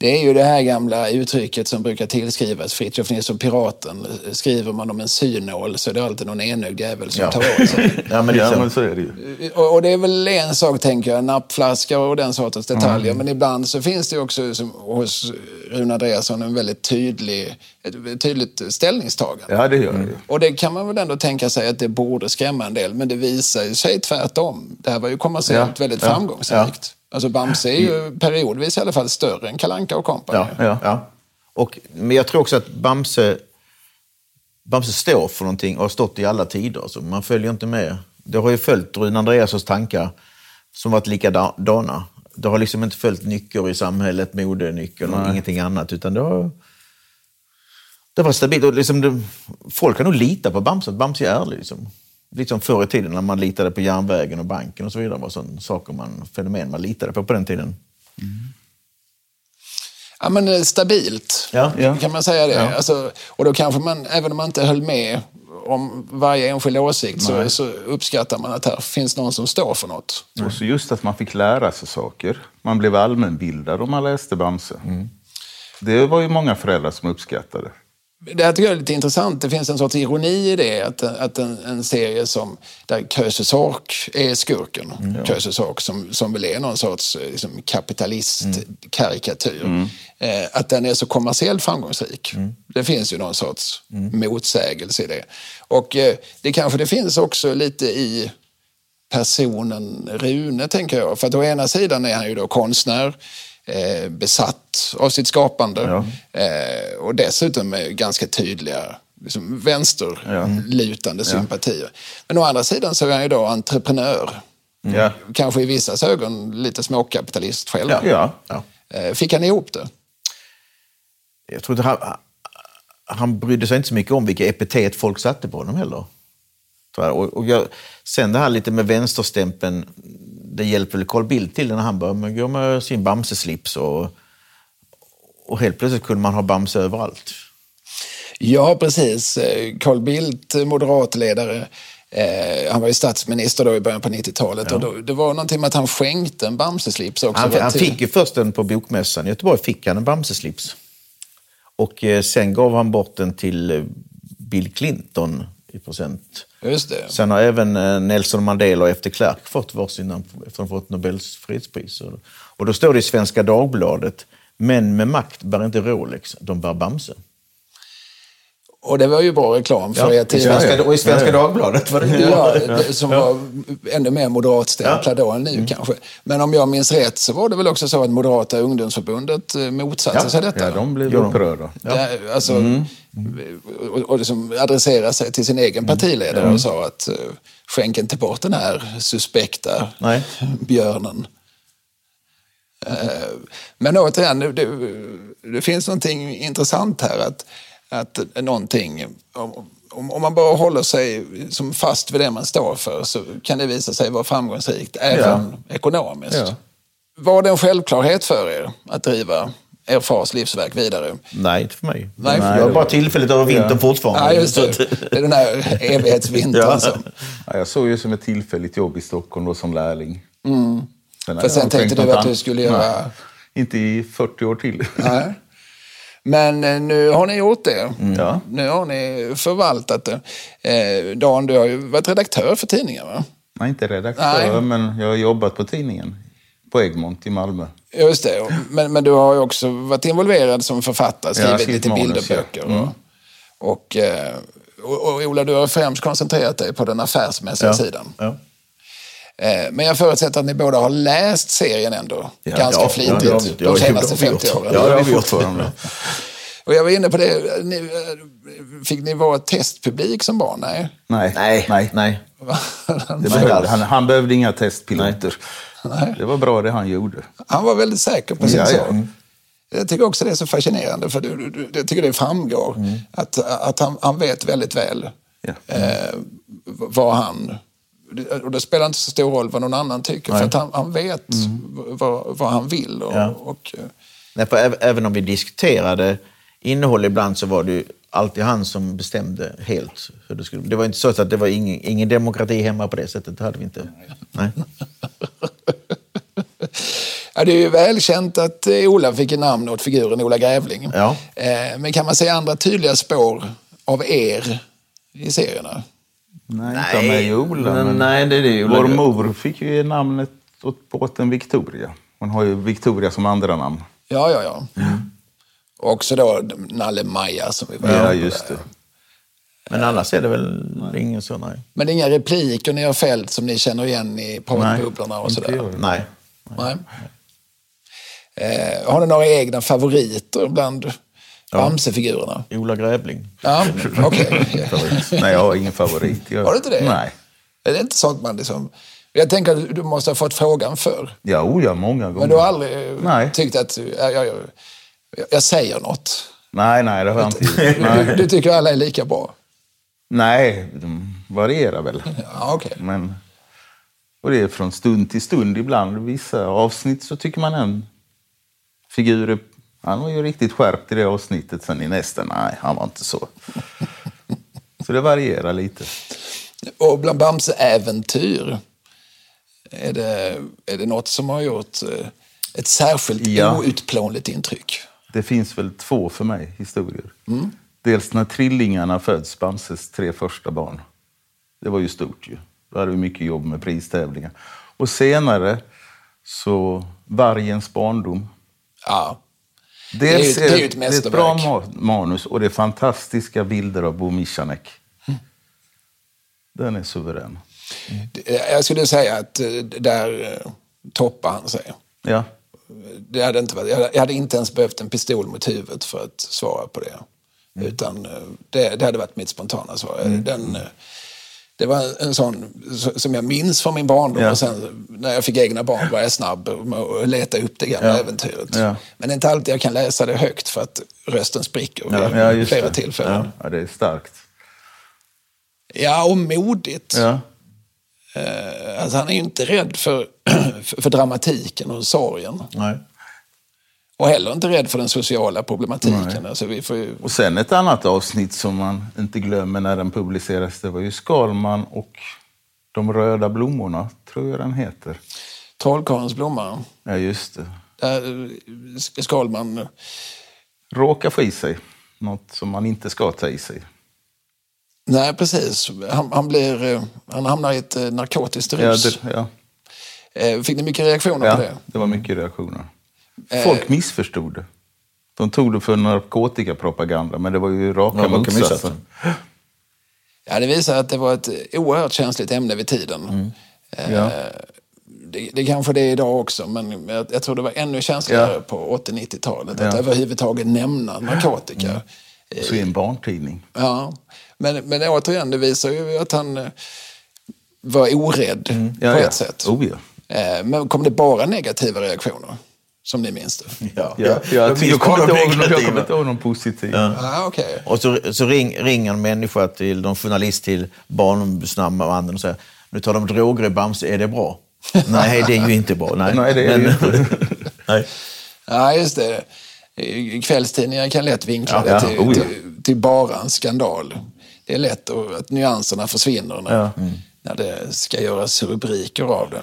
Det är ju det här gamla uttrycket som brukar tillskrivas Fritiof Nilsson Piraten. Skriver man om en synål så är det alltid någon enögd jävel som Ja. tar åt sig. Ja, men är Ja, så. men så är det ju. Och, och det är väl en sak, tänker jag, nappflaska och den sortens detaljer. Men ibland så finns det också som, hos Rune Andreasson en väldigt tydlig, ett tydligt ställningstagande. Ja, det gör det ju. Och det kan man väl ändå tänka sig att det borde skrämma en del, men det visar ju sig tvärtom. Det här var ju kommersiellt Ja, väldigt ja, framgångsrikt. Alltså Bamse är ju periodvis i alla fall större än Kalanka och Company. Ja, Ja. ja. Och, men jag tror också att Bamse, Bamse står för någonting och har stått i alla tider. Alltså, man följer inte med. Det har ju följt Rune Andreassons tankar som varit likadana. Det har liksom inte följt nyckor i samhället, modenyckor och ingenting annat. Utan det har, det var stabilt. Och liksom det, folk har nog litat på Bamse. Bamse är ärlig. Liksom. Lite som förr i tiden när man litade på järnvägen och banken och så vidare. Var sådana saker man, fenomen man litade på på den tiden. Ja, men eh, stabilt, Ja. Ja. kan man säga det. Alltså, och då kanske man, även om man inte höll med om varje enskild åsikt så, så uppskattar man att här finns någon som står för något. Och så just att man fick lära sig saker. Man blev allmänbildad om man läste Bamse. Det var ju många föräldrar som uppskattade. Det här tycker jag är lite intressant. Det finns en sorts ironi i det. Att, att en, en serie som, där Köse Sork är skurken. Mm, Köse Sork som, som väl är någon sorts eh, liksom, kapitalistkarikatyr. Mm. Eh, att den är så kommersiellt framgångsrik. Mm. Det finns ju någon sorts motsägelse i det. Och eh, det kanske det finns också lite i personen Rune, tänker jag. För att å ena sidan är han ju då konstnär eh, besatt av sitt skapande. Ja. Eh, och dessutom med ganska tydliga liksom, vänsterlutande sympatier. Men å andra sidan så är han ju då entreprenör. Ja. Kanske i vissa ögon lite småkapitalist själv. Ja. Ja. Eh, fick han ihop det? Jag tror inte han, han brydde sig inte så mycket om vilka epitet folk satte på honom heller. och jag, sen det här lite med vänsterstämpeln, det hjälper väl Carl Bildt till när han började gå med sin Bamse-slips och, och helt plötsligt kunde man ha Bamse överallt. Ja, precis. Eh, Carl Bildt, moderatledare, eh, han var ju statsminister då i början på 90-talet. Och då, det var någonting med att han skänkte en Bamse-slips också. Han, han fick ju först den på Bokmässan i Göteborg, fick han en Bamse-slips. Och eh, sen gav han bort den till eh, Bill Clinton i present. Just det. Sen har även eh, Nelson Mandela och F.D. Klerk fått varsin efter att ha fått Nobels fredspris. Och- Och då står det i Svenska Dagbladet, män med makt bär inte Rolex, de bär Bamse. Och det var ju bra reklam för er i tidning. Svenska, och i Svenska Dagbladet var det Ja, det- som var ännu mer moderatstämplad då än nu Mm. kanske. Men om jag minns rätt så var det väl också så att Moderata ungdomsförbundet eh, motsatte Ja, sig detta. Ja, de blev upprörda. Där, alltså, Mm. Och, och liksom adressera sig till sin egen partiledare och sa att uh, skänk inte bort den här suspekta Nej. björnen. Eh, men återigen, det, det, det finns någonting intressant här. Att, att någonting, om, om, man bara håller sig som fast vid det man står för så kan det visa sig vara framgångsrikt även ekonomiskt. Ja. Var det en självklarhet för er att driva er fars livsverk vidare? Nej, inte för mig. Nej, för det var bara tillfälligt över vintern fortfarande. Ja, just det. Det är den här evighetsvintern. Ja. som- Ja, jag såg ju som ett tillfälligt jobb i Stockholm då som lärling. Sen Mm. För jag sen tänkt tänkte du att du skulle göra- Nej, inte i 40 år till. Nej. Men eh, nu har ni gjort det. Ja. Nu har ni förvaltat det. Eh, Dan, du har ju varit redaktör för tidningen va? Nej, inte redaktör, Nej. men jag har jobbat på tidningen. På Egmont i Malmö. Just det. Men, men du har ju också varit involverad som författare, Ja, skrivit skrivit lite manus, bilderböcker. ja. Mm. Och, och, eh, och, och Ola, du har främst koncentrerat dig på den affärsmässiga Ja. sidan. Ja. Eh, Men jag förutsätter att ni båda har läst serien ändå. Ja, ganska ja, flitigt. ja, ja, de senaste det har vi 50 gjort. åren. Ja, det har vi gjort. fortfarande. Och jag var inne på det. Ni, eh, fick ni vara testpublik som barn? Nej. Nej, Nej, nej. nej. Det behövde, han, han behövde inga testpiloter. Nej. Det var bra det han gjorde. Han var väldigt säker på sin Ja, ja. sak. Jag tycker också det är så fascinerande, för du, du, jag tycker det framgår att, att han, han vet väldigt väl Ja. eh, vad han... Och det spelar inte så stor roll vad någon annan tycker, för att han, han vet vad, vad han vill. Och, Ja. och, eh, Nej, för äv- även om vi diskuterade innehåll ibland så var det ju alltid han som bestämde helt. Hur det, skulle. det var inte så att det var ingen, ingen demokrati hemma på det sättet. Det hade vi inte. Nej. Ja, det är ju välkänt att eh, Ola fick en namn åt figuren Ola Grävling. Ja. Eh, men kan man se andra tydliga spår av er i serierna? Nej, inte av mig och Ola. Nej, men nej, det är det Ola Vår mor fick ju namnet åt båten Victoria. Hon har ju Victoria som andra namn. Ja, ja, ja. Och också då Nalle Maja som vi var Ja, just det. Men annars är det väl ingen så, nej. Men det är inga repliker ni har fällt som ni känner igen i pratbubblorna och inte sådär? jag. Nej. Nej. Eh, har ni några egna favoriter bland Bamse-figurerna? Ola Grävling. Ja, okej. Nej, jag har ingen favorit. Jag... Har du inte det? Nej. Är det inte sånt man liksom... Jag tänker att du måste ha fått frågan förr. Ja, oh, ja, många gånger. Men du har aldrig eh, Nej. tyckt att jag, jag, jag, säger något? Nej, nej, det har jag inte. Du, du tycker alla är lika bra? nej, de varierar väl. Ja, okej. Men, och det är från stund till stund ibland. Vissa avsnitt så tycker man en figur är, han var ju riktigt skärpt i det avsnittet. Sen i nästa, nej, han var inte så. Så det varierar lite. Och bland Bamse-äventyr, är det, är det något som har gjort eh, ett särskilt Ja. outplånligt intryck? Det finns väl två för mig historier. Dels när trillingarna föds, Bamses tre första barn. Det var ju stort ju. Då hade vi mycket jobb med pristävlingar. Och senare så Vargens barndom. Ja. Dels Det är ju- det är ju ett det är ett bra mästerverk. ma- manus och det är fantastiska bilder av Bo Michanek. Den är suverän. Jag skulle säga att eh, där eh, toppar han sig. Ja, Det hade inte varit, jag hade- jag hade inte ens behövt en pistol mot huvudet för att svara på det. Utan eh, det, det hade varit mitt spontana svar. Den, eh, det var en sån som jag minns från min barndom. Ja. Och sen när jag fick egna barn var jag snabb med att leta upp det gamla Ja. äventyret. Ja. Men det är inte alltid jag kan läsa det högt för att rösten spricker vid ja just flera det. tillfällen. Ja, det är starkt. Ja, och modigt. Ja. Eh, Alltså, han är ju inte rädd för, för, för dramatiken och sorgen. Nej. Och heller inte rädd för den sociala problematiken. Alltså, vi får ju, Och sen ett annat avsnitt som man inte glömmer när den publiceras, det var ju Skalman och de röda blommorna, tror jag den heter. Trollkarlens blomma. Ja, just det. Där eh, Skalman... Råka få i sig något som man inte ska ta i sig. Nej, precis. Han, han, blir, eh, han hamnar i ett eh, narkotiskt Ja, rus. det, ja. Fick ni mycket reaktioner ja, på det? det var mycket reaktioner. Eh. Folk missförstod det. De tog det för narkotikapropaganda, men det var ju raka Ja, motsatsen. Ja, det visar att det var ett oerhört känsligt ämne vid tiden. Eh, Ja. Det, det kanske det är idag också, men jag, jag tror det var ännu känsligare Ja. på 80-90-talet. Ja. Att överhuvudtaget nämna narkotika. Så i en barntidning. Ja, men, men återigen, det visar ju att han eh, var orädd Ja, på ett sätt. Oh. Eh, Men kom det bara negativa reaktioner? Som ni minns det? Ja. Ja, jag, minns jag, kommer inte ihåg, jag kommer inte ihåg någon positiv. Ja. Ah, okej. Och så, så ring, ringer en människa till någon journalist till Barnombudsmannen och säger nu tar de droger i Bamse, är det bra? Nej, det är ju inte bra. Nej, Nej, det är det ju inte. nej. Ja, just det. Kvällstidningar kan lätt vinkla Ja, det till, Oh, ja. till, till bara en skandal. Det är lätt att, nyanserna försvinner när, Ja. när det ska göras rubriker av det.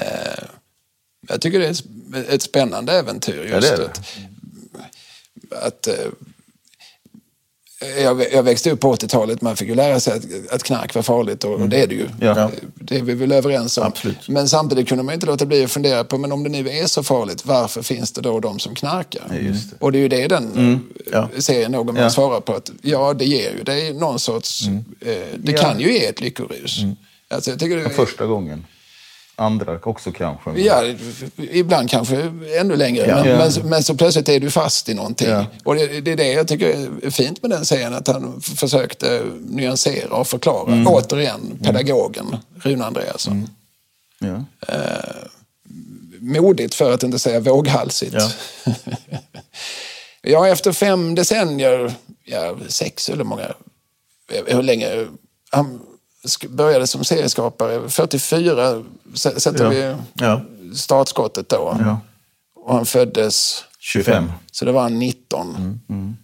Eh, jag tycker det är ett, ett spännande äventyr. Ja, Just det är det. Att, att, eh, jag, jag växte upp på 80-talet, man fick ju lära sig att, att knark var farligt och, och det är det ju. Ja. Det är vi väl överens om. Absolut. Men samtidigt kunde man inte låta bli att fundera på, men om det nu är så farligt, varför finns det då de som knarkar? Ja, just det. Och det är ju det den Ja. ja. serien någon Ja. ja. svarar på, att ja, det ger ju det är någon sorts, eh, det Ja. kan ju ge ett lyckorus. Alltså, jag tycker det, Första gången. Andra också kanske. men- Ja, ibland kanske ännu längre. Men, Ja. men, men så plötsligt är du fast i någonting. Ja. Och det, det är det jag tycker är fint med den serien, att han försökte nyansera och förklara. Mm. Återigen, pedagogen Rune Andreasson. Ja. Modigt för att inte säga våghalsigt. Ja. Ja, efter fem decennier, ja, sex eller många, hur länge, han började som serieskapare, 44 s- sätter Ja. vi Ja. startskottet då. Ja. Och han föddes, 25. så det var han 19. Mm,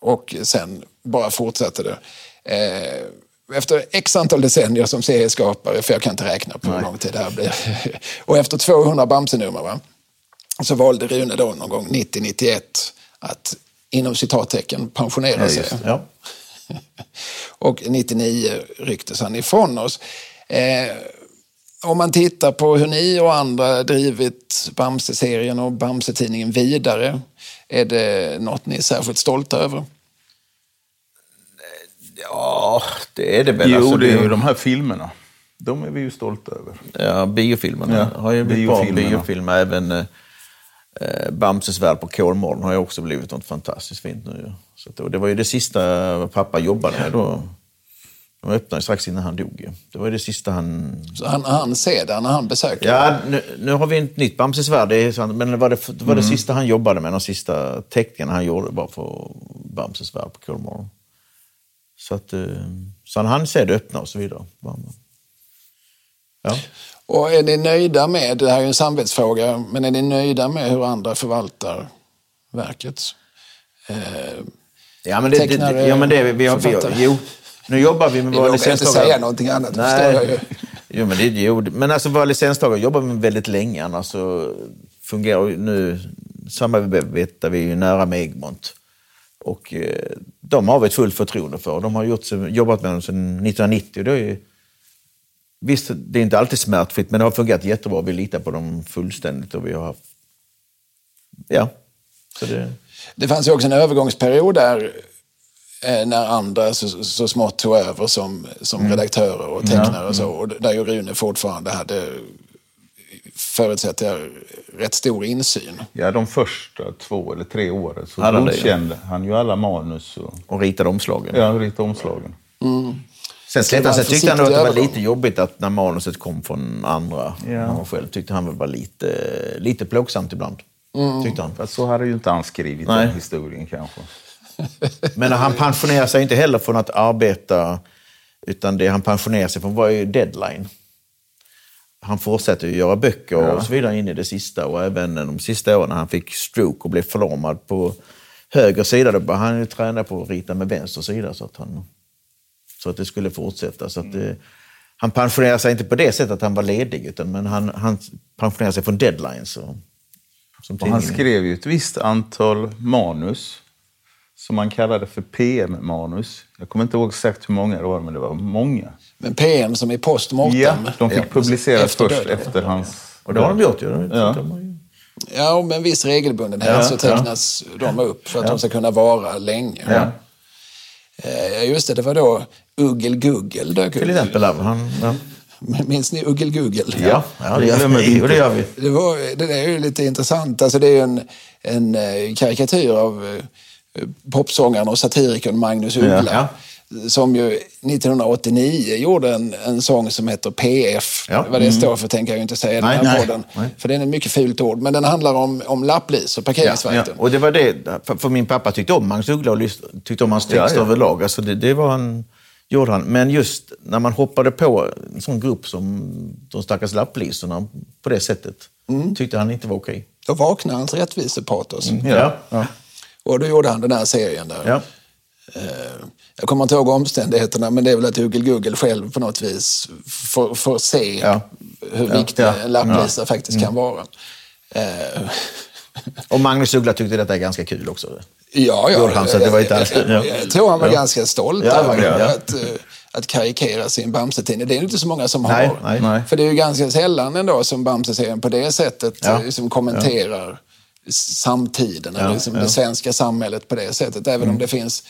Och sen bara fortsatte det. Eh, efter x antal decennier som serieskapare, för jag kan inte räkna på hur lång tid det här blir. och efter 200 Bamse-nummer, va? så valde Rune då någon gång 90-91 att inom citattecken pensionera sig. Ja. Och 99 rycktes han ifrån oss. Eh, om man tittar på hur ni och andra drivit Bamse-serien och Bamse-tidningen vidare, är det något ni är särskilt stolta över? ja, det är det väl. Jo, Alltså, det är ju de här filmerna. De är vi ju stolta över. Ja, biofilmerna Ja, har ju blivit bra biofilmerna. biofilmer. Även eh, eh, Bamses värld på Kolmården har ju också blivit något fantastiskt fint nu. Så det var ju det sista pappa jobbade med då. De öppnade strax innan han dog. Det var ju det sista han... Så han, han ser det när han besöker Ja, nu, nu har vi ett nytt Bamses värld, det är sant, men det var, det, det, var det sista han jobbade med, de sista teckningarna han gjorde bara för Bamses värld på Kolmården. Så att, eh, så han hann se det öppna och så vidare. Ja. Och är ni nöjda med, det här är ju en samvetsfråga, men är ni nöjda med hur andra förvaltar verket? Eh, Ja, men det, Tecknare, det, ja, men det vi har, vi har, författare. jo, Nu jobbar vi med Vi våra vågar inte licenstagare. säga någonting annat, det förstår jag ju. Jo, men, det, jo, men alltså våra licenstagare jobbar vi med väldigt länge. Annars så fungerar nu samarbetar vi ju nära med Egmont. Och eh, de har vi ett fullt förtroende för. De har gjort, jobbat med dem sedan 1990. Det är ju, visst, det är inte alltid smärtfritt, men det har fungerat jättebra. Vi litar på dem fullständigt. Och vi har haft, ja, så det, Det fanns ju också en övergångsperiod där eh, när andra så, så smått tog över som, som Mm. redaktörer och tecknare och så. Och där ju Rune fortfarande hade, förutsätter jag, rätt stor insyn. Ja, de första två eller tre åren så det, godkände han ju alla manus och och ritade omslagen. ja, ritade omslagen. Sen, Så det släppte han, sen tyckte han att det var lite jobbigt att när manuset kom från andra. Ja. Han själv tyckte han var lite, lite plågsamt ibland. Tyckte han. Fast så hade ju inte han skrivit Nej. den historien kanske. Men han pensionerade sig inte heller från att arbeta. Utan det han pensionerade sig från var ju deadline. Han fortsatte ju göra böcker och så vidare in i det sista. Och även de sista åren när han fick stroke och blev förlamad på höger sida. Då började han ju träna på att rita med vänster sida. Så att, han, så att det skulle fortsätta. Så att det, han pensionerade sig inte på det sättet att han var ledig. Utan, men han, han pensionerade sig från deadlines. Och, Och han skrev ju ett visst antal manus som man kallade för PM-manus. Jag kommer inte ihåg exakt hur många det var, men det var många. Men PM som är postmortem. Ja, de fick publiceras Efter först döden. efter hans... Och det har de gjort ju. Ja. Ja, och med en viss regelbundenhet Ja, så tecknas de upp för att de ska kunna vara länge. Ja. Eh, Just det, det var då Uggel Guggel dök Till exempel. Han, ja. Minns ni Uggel Guggel? Ja, ja det, gör vi det gör vi. Det, var, det är ju lite intressant. Alltså det är ju en, en eh, karikatyr av eh, popsångaren och satirikern Magnus Uggla. Ja. Som ju 1989 gjorde en, en sång som heter PF. Ja. Mm. Vad det står för tänker jag ju inte säga i den här nej, podden. nej. För det är ett mycket fult ord. Men den handlar om, om lapplis och parkeringsvakten. Och det var det, för, för min pappa tyckte om Magnus Uggla och tyckte om hans text Ja, ja. överlag. Alltså det, det var han, gjorde han. Men just när man hoppade på en sån grupp som de stackars lapplisorna på det sättet, tyckte han inte var okej. Då vaknade hans rättvisepatos. Ja. Ja. Och då gjorde han den här serien där. Ja. Eh, Jag kommer inte ihåg omständigheterna, men det är väl att Google Google själv på något vis får, får se Ja. hur viktig Ja. en lapplisa faktiskt kan vara. Och Magnus Uggla tyckte detta är ganska kul också. Ja, ja. Gjorde han, så det var inte alls- jag, jag, tror han var Ja. ganska stolt Ja, över ja, ja. Att, eh, att karikera sin Bamse-tidning. Det är inte så många som Nej, har. nej. För det är ju ganska sällan ändå som Bamse-serien på det sättet Ja. eh, som kommenterar samtiden, eller Ja, liksom ja. Mm. det svenska samhället på det sättet. Även om det finns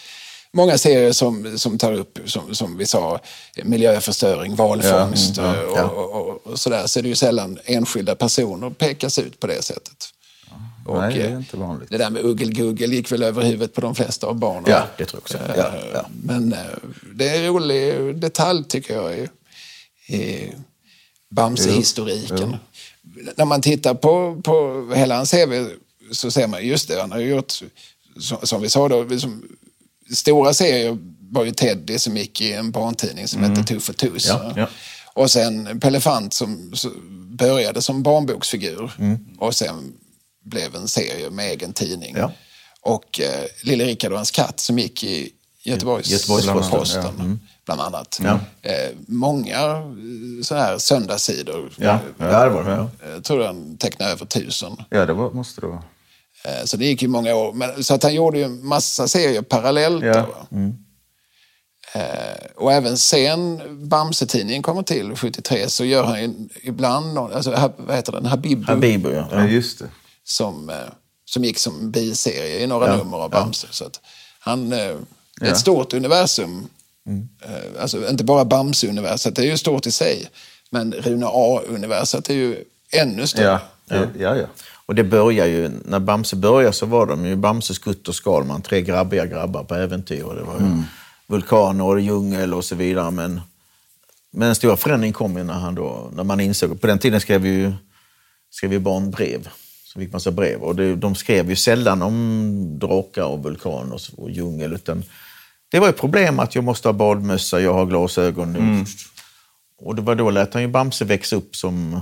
många serier som, som tar upp, som, som vi sa, miljöförstöring, valfångst Ja, mm, ja. och, och, och, och sådär. Så är det ju sällan enskilda personer pekas ut på det sättet. Och, Nej, det är eh, inte vanligt. Det där med uggel-guggel gick väl över huvudet på de flesta av barnen. Ja, det tror jag också. Ja, ja. Eh, Men eh, det är en rolig detalj tycker jag i, i Bamse-historiken. När man tittar på, på hela hans CV så ser man just det, han har gjort, som, som vi sa då, liksom, stora serier var ju Teddy som gick i en barntidning som hette Tuff och Tuss. Mm. Ja, ja. Och sen Pelle Fant som började som barnboksfigur och sen blev en serie med egen tidning. Mm. Ja. Och eh, Lille Rickard och hans katt som gick i Göteborgs Göteborgs-Posten, ja. Mm. bland annat. Ja. Eh, många eh, så här söndagssidor. Ja, ja, det var det. Eh, Jag tror han tecknade över tusen. Ja, det var, måste det vara. Eh, Så det gick ju många år. Men, så att han gjorde ju en massa serier parallellt. Ja. Då, va? Eh, och även sen Bamse-tidningen kommer till 73 så gör han ju ibland, alltså, vad heter den, Habibu, Habibu, ja. Ja, just det. Som, eh, som gick som biserie i några Ja, nummer av ja. Bamse. Så att han, eh, det är Ja. ett stort universum. Mm. Eh, alltså inte bara Bamse-universet, det är ju stort i sig. Men Rune A-universet är ju ännu större. Ja, ja, ja. ja. Och det börjar ju, när Bamse började så var de ju Bamse, Skutt och Skalman, tre grabbiga grabbar på äventyr. Och det var ju vulkaner och djungel och så vidare. Men, men den stora förändringen kom ju när, han då, när man insåg, på den tiden skrev ju, skrev ju barn brev. Så fick massa brev. Och det, de skrev ju sällan om drakar och vulkaner och, och djungel. Utan det var ju problem att jag måste ha badmössa, jag har glasögon. Och det var då lät han ju Bamse växa upp som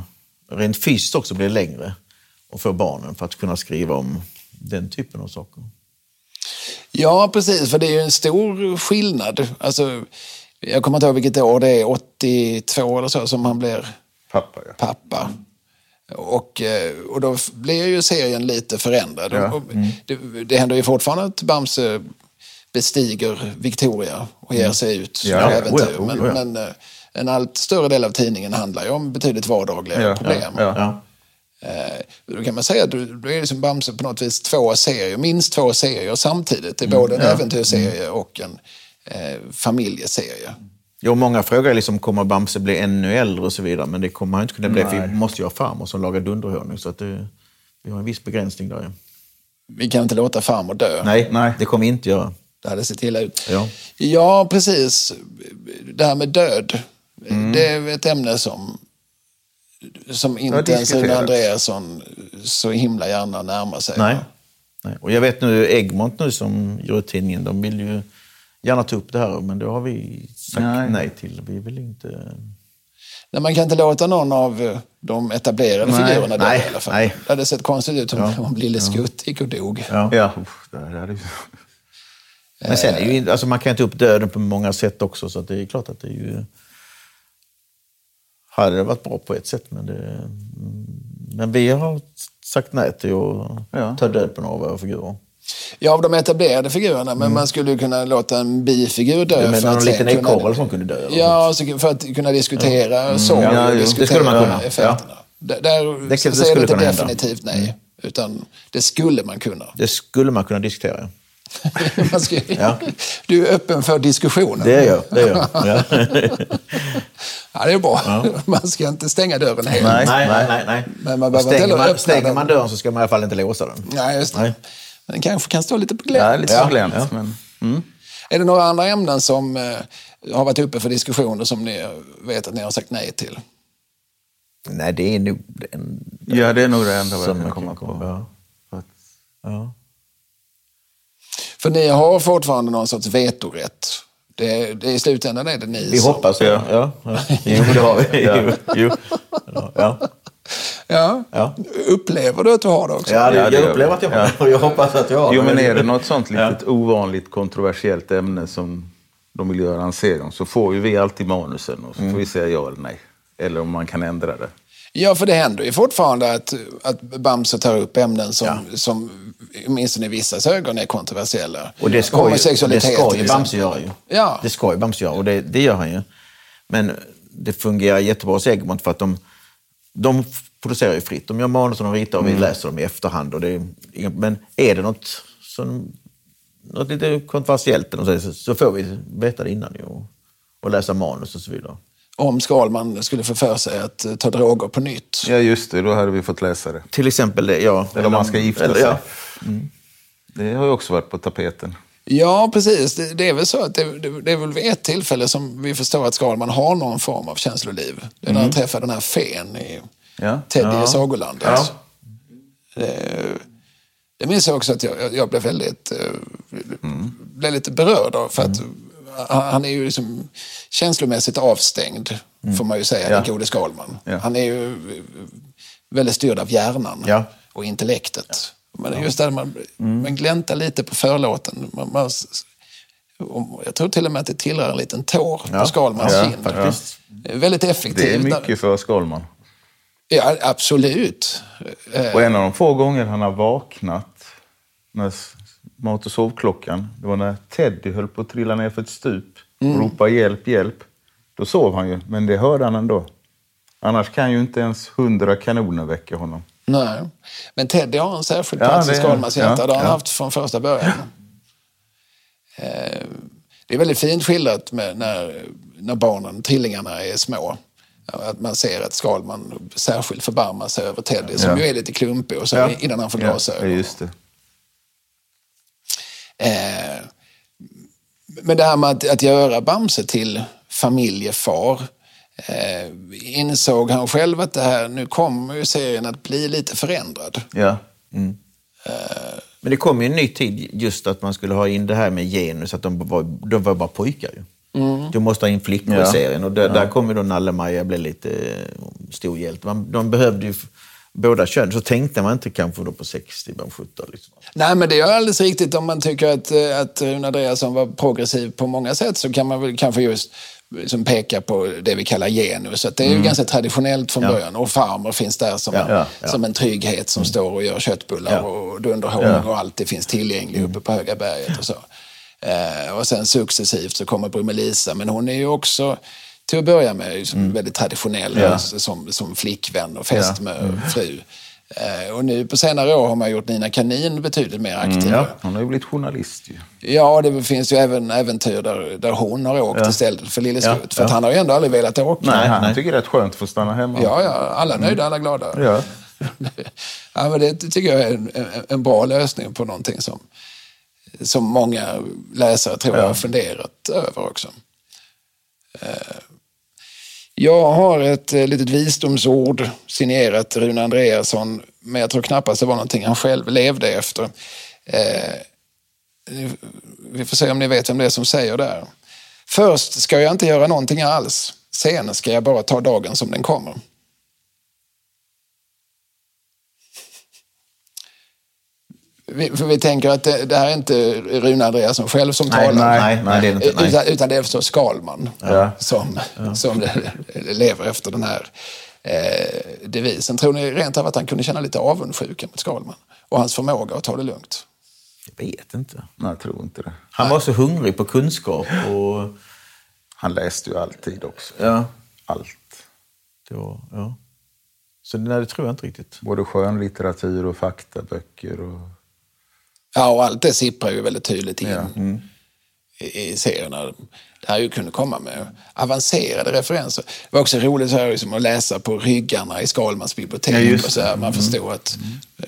rent fysiskt också blev längre och för barnen för att kunna skriva om den typen av saker. Ja, precis. För det är ju en stor skillnad. Alltså, jag kommer inte ihåg vilket år det är, 82 eller så, som han blir Pappa, ja. pappa. Och, eh, och då blir ju serien lite förändrad. Ja. Och Det, det händer ju fortfarande att Bamse bestiger Victoria och ger sig ut Ja, på ja, äventyr. oh ja, oh men, ja. men eh, en allt större del av tidningen handlar ju om betydligt vardagligare Ja, problem. ja, Ja. Eh, Då kan man säga att du- då är liksom Bamse på något vis två serier, minst två serier samtidigt. Det är både en äventyrsserie och en eh, familjeserie. Jo, många frågar liksom, kommer Bamse bli ännu äldre och så vidare, men det kommer han inte kunna bli, för Nej. vi måste ju ha farmor som lagar dunderhonung, så att det, vi har en viss begränsning där. Ja. Vi kan inte låta farmor dö. Nej, Nej. det kommer vi inte göra. Det hade sett illa ut. Ja. Ja, precis. Det här med död. Mm. Det är ett ämne som, som inte ens Rune. Andreasson så himla gärna närmar sig. Nej. Nej. Och jag vet nu Egmont nu som gör tidningen, de vill ju gärna ta upp det här, men det har vi sagt nej, Nej. till. Vi vill inte... Nej, man kan inte låta någon av eh, de etablerade Nej. figurerna dö Nej. i alla fall. Nej. Det hade sett konstigt ut om, om Lille Skutt gick och dog. Ja. Ja, uff, det ju... Men sen är ju, alltså man kan ta upp döden på många sätt också, så att det är klart att det är ju... Hade det varit bra på ett sätt, men det... Men vi har sagt nej till att Ja. ta död på några av våra figurer. Ja, av de etablerade figurerna, men man skulle ju kunna låta en bifigur dö. Du menar någon liten ekorre som kunde dö? Ja, så för att kunna diskutera sång Ja, och jo, det diskutera skulle man kunna. effekterna. Där, där det säger det inte hända. definitivt nej, utan det skulle man kunna. Det skulle man kunna diskutera. ska, Ja. Du är öppen för diskussionen. Det är jag. Det är jag. Ja. Ja, det är bra. Man ska inte stänga dörren helt. Nej. nej, nej, nej. Men man stänger, man, stänger man dörren så ska man i alla fall inte låsa den. Nej, just det. Nej. Den kanske kan stå lite på Ja, glänt. lite Ja, på glänt. ja. Men, mm. Är det några andra ämnen som eh, har varit uppe för diskussioner som ni vet att ni har sagt nej till? Nej, det är nog en... Ja, det är nog det enda jag som kan man komma kan på. komma- Ja. Ja. För ni har fortfarande någon sorts vetorätt. Det, det, I slutändan är det ni Vi som... hoppas ja. ja. ja. Jo, det har vi. Jo, jo. Ja. Ja. Ja. Upplever du att du har det också? Ja, det, Ja, det jag upplever att jag har det. Och jag hoppas att jag har Jo, men det. är det något sånt litet Ja. ovanligt kontroversiellt ämne som de vill göra en serie om så får ju vi alltid manusen och så får vi säga ja eller nej. Eller om man kan ändra det. Ja, för det händer ju fortfarande att, att Bamse tar upp ämnen som, Ja. som åtminstone i vissa ögon är kontroversiella. Och det ska ju, det ska ju exempel. Bamse göra ju. Ja. Det ska ju Bamse göra och det, det gör han ju. Men det fungerar jättebra hos Egmont för att de, de producerar ju fritt. De gör manus och de ritar och vi läser dem i efterhand. Och det men är det något, som, något lite kontroversiellt så, så får vi veta det innan ju och, och läsa manus och så vidare. Om Skalman skulle få för sig att eh, ta droger på nytt. Ja, just det. Då hade vi fått läsa det. Till exempel det, ja. Eller om man ska gifta eller, sig. Ja. Det har ju också varit på tapeten. Ja, precis. Det, det är väl så att det, det, det är väl vid ett tillfälle som vi förstår att Skalman har någon form av känsloliv. Det är när han träffar den här fen i Ja. Teddy Ja. i Sagolandet. Ja. Det, det minns jag också att jag, jag- blev väldigt eh, blev lite berörd av. För att han, han är ju liksom känslomässigt avstängd, får man ju säga, Ja. den gode Skalman. Ja. Han är ju eh, väldigt styrd av hjärnan Ja. och intellektet. Men just där man, man gläntar lite på förlåten. Man, man, jag tror till och med att det tillhör en liten tår på Skalmans Ja, kind. Väldigt effektivt. Det är mycket för Skalman. Ja, absolut. Eh, Och en av de få gånger han har vaknat när s- mat och sovklockan, det var när Teddy höll på att trilla ner för ett stup och ropa hjälp, hjälp. Då sov han ju, men det hörde han ändå. Annars kan ju inte ens hundra kanoner väcka honom. Nej, men Teddy har en särskild Ja, plats i Skalmans hjärta. ja, det har han ja. haft från första början. Eh, det är väldigt fint skildrat med när, när barnen, trillingarna, är små. Att man ser att Skalman särskilt förbarmar sig över Teddy som Ja. ju är lite klumpig och så, Ja. innan han får Ja, glasögon. just det. Eh, men det här med att, att göra Bamse till familjefar. Eh, insåg han själv att det här, nu kommer ju serien att bli lite förändrad. Ja. Men det kom ju en ny tid just att man skulle ha in det här med genus, att de var, de var bara pojkar ju. Du måste ha in flickor Ja. i serien och där, där kom ju då Nalle-Maja bli lite eh, stor hjälte. Man, de behövde ju båda kön, så tänkte man inte kanske då på 60, men 70. Liksom. Nej, men det är alldeles riktigt. Om man tycker att, eh, att Rune Andreasson var progressiv på många sätt så kan man väl kanske just liksom peka på det vi kallar genus. Att det är ju ganska traditionellt från Ja. början. Och farmor finns där som, Ja, en, ja, ja. som en trygghet som står och gör köttbullar Ja. och dunderhonung och alltid finns tillgänglig uppe på Höga berget och så. Eh, och sen successivt så kommer Brummelisa, men hon är ju också till att börja med liksom väldigt traditionell Ja. som, som flickvän och fästmö, fru. Eh, och nu på senare år har man gjort Nina Kanin betydligt mer aktiv. ja. Hon har ju blivit journalist ju. Ja, det finns ju även äventyr där, där hon har åkt Ja. istället för Lille Ja, Skutt. För ja. han har ju ändå aldrig velat åka. Nej, han nej. tycker det är rätt skönt att få stanna hemma. Ja, ja, alla nöjda, alla glada. Ja. ja, men det tycker jag är en, en, en bra lösning på någonting som, som många läsare tror jag har funderat över också. Eh, Jag har ett eh, litet visdomsord signerat Rune Andreasson, men jag tror knappast det var någonting han själv levde efter. Eh, vi får se om ni vet vem det är som säger det här. Först ska jag inte göra någonting alls. Sen ska jag bara ta dagen som den kommer. Vi, för vi tänker att det, det här är inte Rune Andreasson själv som Nej, talar. nej, nej, det är inte. Nej. Utan, utan det är förstås Skalman Ja. som, som lever efter den här eh, devisen. Tror ni rent av att han kunde känna lite avundsjuka mot Skalman och hans förmåga att ta det lugnt? Jag vet inte. Nej, jag tror inte det. Han var så hungrig på kunskap och... Han läste ju alltid också. Ja, Allt. det var, ja. Så nej, det tror jag inte riktigt. Både skönlitteratur och faktaböcker. Och... Ja, och allt det sipprar ju väldigt tydligt in Ja. i, i serierna. Det här ju kunde komma med avancerade referenser. Det var också roligt så här, liksom, att läsa på ryggarna i Skalmans bibliotek. Ja, och så här, man förstod att eh,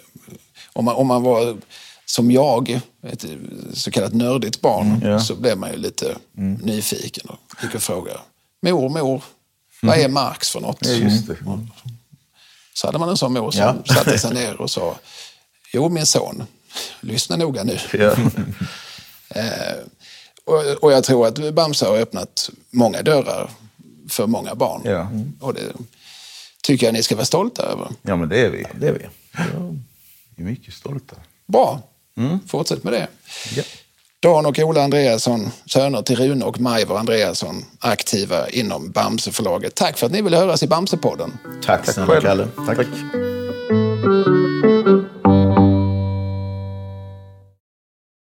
om, man, om man var som jag, ett så kallat nördigt barn, ja. så blev man ju lite nyfiken och gick och frågade. Mor, mor, vad är Marx för något? Ja, det. Så hade man en sån mor som Ja. satte sig ner och sa, jo min son, lyssna noga nu. Ja. Eh, och, och jag tror att Bamse har öppnat många dörrar för många barn. Ja. Och det tycker jag ni ska vara stolta över. ja, men det är vi. Det är vi. Vi är mycket stolta. Bra, fortsätt med det. Ja. Dan och Ola Andreasson, söner till Rune och Majvor Andreasson, aktiva inom Bamseförlaget. Tack för att ni ville höras i Bamsepodden. Tack snälla själv. Kalle. Tack.